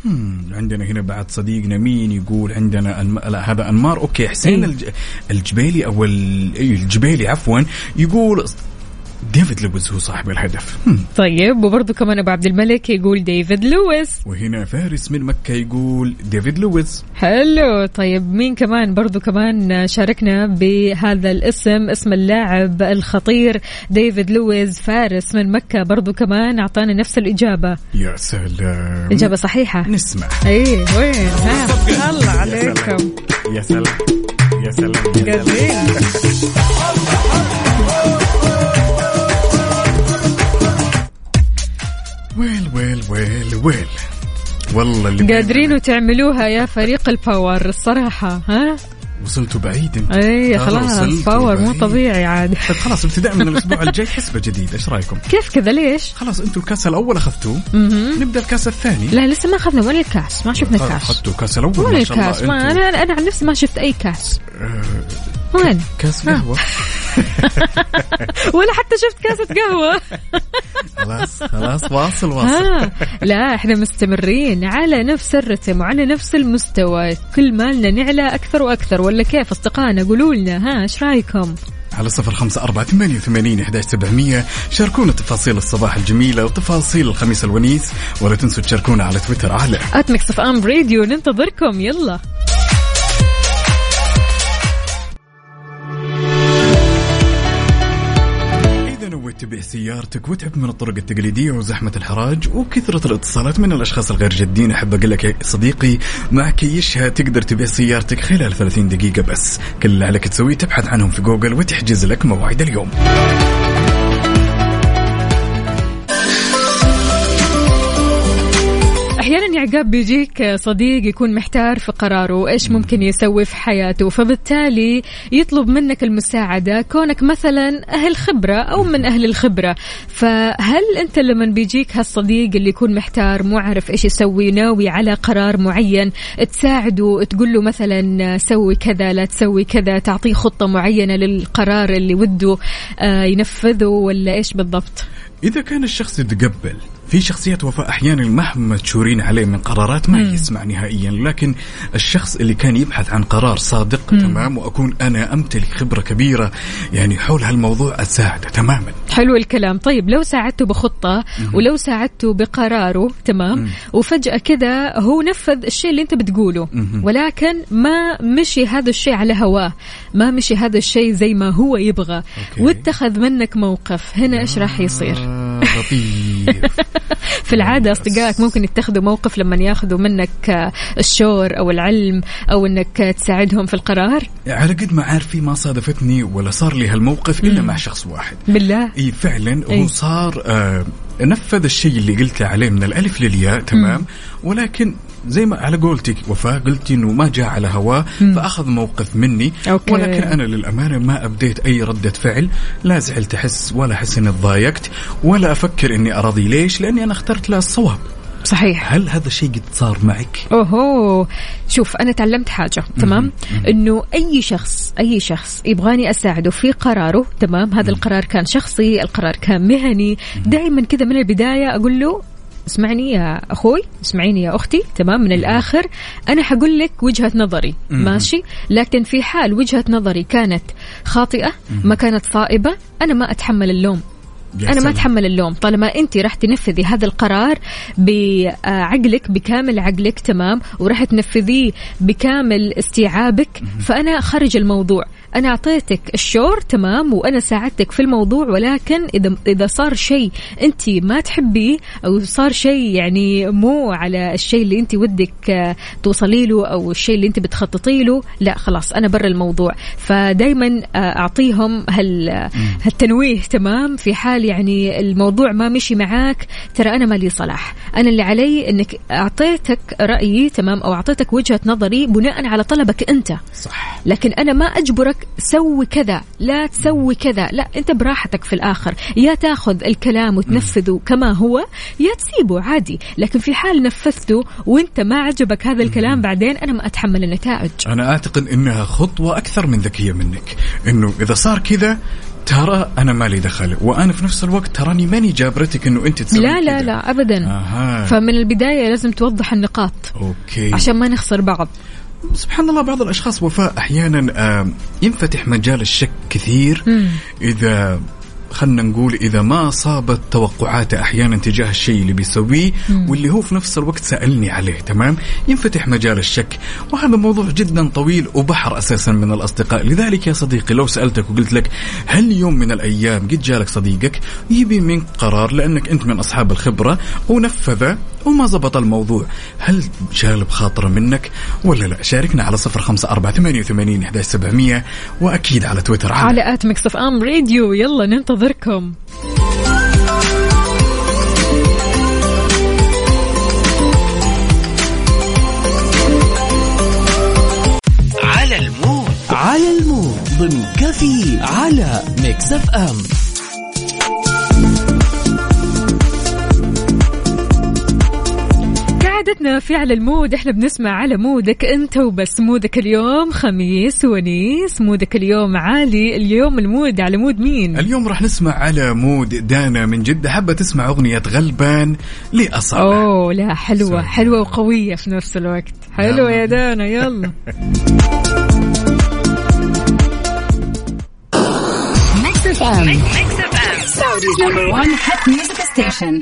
عندنا هنا بعد صديقنا مين يقول عندنا أنم... لا هذا أنمار. أوكي حسين إيه. الج... الجبيلي ال... إيه، الجبيلي عفوا يقول ديفيد لويس هو صاحب الهدف. طيب وبرضه كمان أبو عبد الملك يقول ديفيد لويس. وهنا فارس من مكة يقول ديفيد لويس. حلو. طيب مين كمان؟ برضو كمان شاركنا بهذا الاسم اسم اللاعب الخطير ديفيد لويز فارس من مكة. برضو كمان أعطانا نفس الإجابة. يا سلام. إجابة صحيحة. نسمع. إيه وين؟ ها. الله عليكم. يا سلام. يا سلام. يا سلام. ويل والله اللي قادرين وتعملوها يا فريق ال power الصراحة ها وصلتوا بعيد اي ترى خلاص power مو. طبيعي عاد طيب خلاص ابتداء من الأسبوع الجاي حسبة جديد إيش رأيكم؟ كيف كذا ليش؟ خلاص أنتم الكاس الأول أخذتوه. نبدأ الكاس الثاني لا لسه ما أخذنا وين الكاس ما شفنا آه، الكاس أخذتوا الكاس الأول وين ما شاء الله الكاس ما. أنا أنا عن نفسي ما شفت أي كاس آه، وين؟ كاس ها. قهوة. ولا حتى شفت كاسة قهوة. خلاص خلاص واصل واصل. لا إحنا مستمرين على نفس الرتم وعلى نفس المستوى. كل ما لنا نعلى أكثر وأكثر. ولا كيف أصدقائنا؟ قولوا لنا ها إيش رأيكم؟ على صفر خمسة أربعة ثمانية وثمانين إحداش سبعمية. شاركونا تفاصيل الصباح الجميلة وتفاصيل الخميس الونيس ولا تنسوا تشاركونا على تويتر على at Mix FM Radio ننتظركم. يلا. سيارتك وتعبت من الطرق التقليدية وزحمة الحراج وكثرة الاتصالات من الأشخاص الغير جادين أحب أقول لك يا صديقي مع كيشها تقدر تبيع سيارتك خلال 30 دقيقة بس. كل اللي عليك تسويه تبحث عنهم في جوجل وتحجز لك موعد اليوم. عقاب بيجيك صديق يكون محتار في قراره وايش ممكن يسوي في حياته؟ فبالتالي يطلب منك المساعدة كونك مثلا أهل خبرة أو من أهل الخبرة. فهل أنت لما بيجيك هالصديق اللي يكون محتار مو عارف إيش يسوي ناوي على قرار معين تساعده تقول له مثلا سوي كذا لا تسوي كذا تعطيه خطة معينة للقرار اللي وده آه، ينفذه ولا إيش بالضبط؟ إذا كان الشخص يتقبل في شخصيات وفاء أحيانا مهما تشورين عليه من قرارات ما مم. يسمع نهائيا لكن الشخص اللي كان يبحث عن قرار صادق تمام وأكون أنا أمتلك خبرة كبيرة يعني حول هالموضوع أساعده تماما. حلو الكلام. طيب لو ساعدته بخطة ولو ساعدته بقراره تمام وفجأة كذا هو نفذ الشيء اللي أنت بتقوله مهم. ولكن ما مشي هذا الشيء على هواه ما مشي هذا الشيء زي ما هو يبغى واتخذ منك موقف. هنا إيش راح يصير؟ لطيف. في العادة أصدقائك ممكن يتخذوا موقف لما ياخذوا منك الشور أو العلم أو أنك تساعدهم في القرار؟ على قد ما عارفي ما صادفتني ولا صار لي هالموقف إلا مم. مع شخص واحد. بالله؟ إي فعلا. هو صار آه نفذ الشيء اللي قلته عليه من الألف للياء تمام؟ ولكن زي ما على قولتك وفاء قلتي إنه ما جاء على هواه فأخذ موقف مني. أوكي. ولكن أنا للأمانة ما أبديت أي ردة فعل لا زعلت أحس ولا أحس إني تضايقت ولا أفكر إني ارضي ليش لأني أنا اخترت له الصواب. صحيح. هل هذا الشيء قد صار معك؟ أوهو. شوف أنا تعلمت حاجة تمام؟ إنه أي شخص أي شخص يبغاني أساعده في قراره تمام؟ هذا القرار كان شخصي القرار كان مهني. دائما كذا من البداية أقول له اسمعني يا أخوي اسمعيني يا أختي تمام؟ من الآخر أنا حقول لك وجهة نظري. ماشي؟ لكن في حال وجهة نظري كانت خاطئة ما كانت صائبة أنا ما أتحمل اللوم. أنا ما سلام. أتحمل اللوم. طالما أنت راح تنفذي هذا القرار بعقلك بكامل عقلك تمام؟ وراح تنفذيه بكامل استيعابك. فأنا خرج الموضوع. أنا أعطيتك الشور تمام؟ وأنا ساعدتك في الموضوع. ولكن اذا إذا صار شيء أنت ما تحبيه أو صار شيء يعني مو على الشيء اللي أنت ودك آه، توصلي له أو الشيء اللي أنت بتخططي له لا خلاص أنا برا الموضوع. فدائما أعطيهم هال هالتنويه تمام؟ في حال يعني الموضوع ما مشي معاك ترى أنا مالي صلاح. أنا اللي علي إنك أعطيتك رأيي تمام؟ أو أعطيتك وجهة نظري بناء على طلبك أنت. صح. لكن أنا ما أجبرك سوي كذا لا تسوي كذا. لا أنت براحتك في الآخر. يا تاخذ الكلام وتنفذه كما هو يا تسيبه عادي. لكن في حال نفذته وأنت ما عجبك هذا الكلام بعدين أنا ما أتحمل النتائج. أنا أعتقد إنها خطوة أكثر من ذكية منك. إنه إذا صار كذا ترى أنا مالي دخل وأنا في نفس الوقت تراني ماني جابرتك إنه أنت تسوي لا لا لا ابدا. أها. فمن البداية لازم توضح النقاط. أوكي. عشان ما نخسر بعض. سبحان الله بعض الأشخاص وفاء أحيانا آه، ينفتح مجال الشك كثير. مم. إذا خلنا نقول إذا ما صابت توقعاته أحيانا تجاه الشيء اللي بيسويه. واللي هو في نفس الوقت سألني عليه تمام؟ ينفتح مجال الشك. وهذا موضوع جدا طويل وبحر أساسا من الأصدقاء. لذلك يا صديقي لو سألتك وقلت لك هل يوم من الأيام قد جالك صديقك يبي منك قرار لأنك أنت من أصحاب الخبرة ونفذه وما زبط الموضوع هل شال بخاطره منك ولا لا؟ شاركنا على صفر خمسة أربعة ثمانية وثمانين وأكيد على تويتر. على على at Mix FM Radio. يلا ننتظركم. على ال mood. على ال mood. ضمن كفي على Mix FM. كعادتنا في على ال mood. إحنا بنسمع على مودك أنت وبس. مودك اليوم خميس ونيس. مودك اليوم عالي. اليوم ال mood على مود مين؟ اليوم راح نسمع على مود دانا من جدة. حابة تسمع أغنية غلبان لأصالة أوه لا حلوة حلوة وقوية في نفس الوقت. حلوة يا دانا يلا. FM. Mix FM. Saudi's number one hit music station.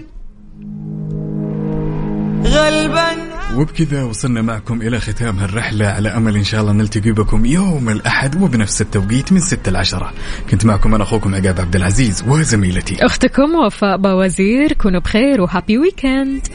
غلبا وبكذا وصلنا معكم إلى ختام هالرحلة. على أمل إن شاء الله نلتقي بكم يوم الأحد وبنفس التوقيت من 6 ل 10 كنت معكم أنا أخوكم عقاب عبد العزيز وزميلتي. أختكم وفاء باوزير كونوا بخير وهابي ويكند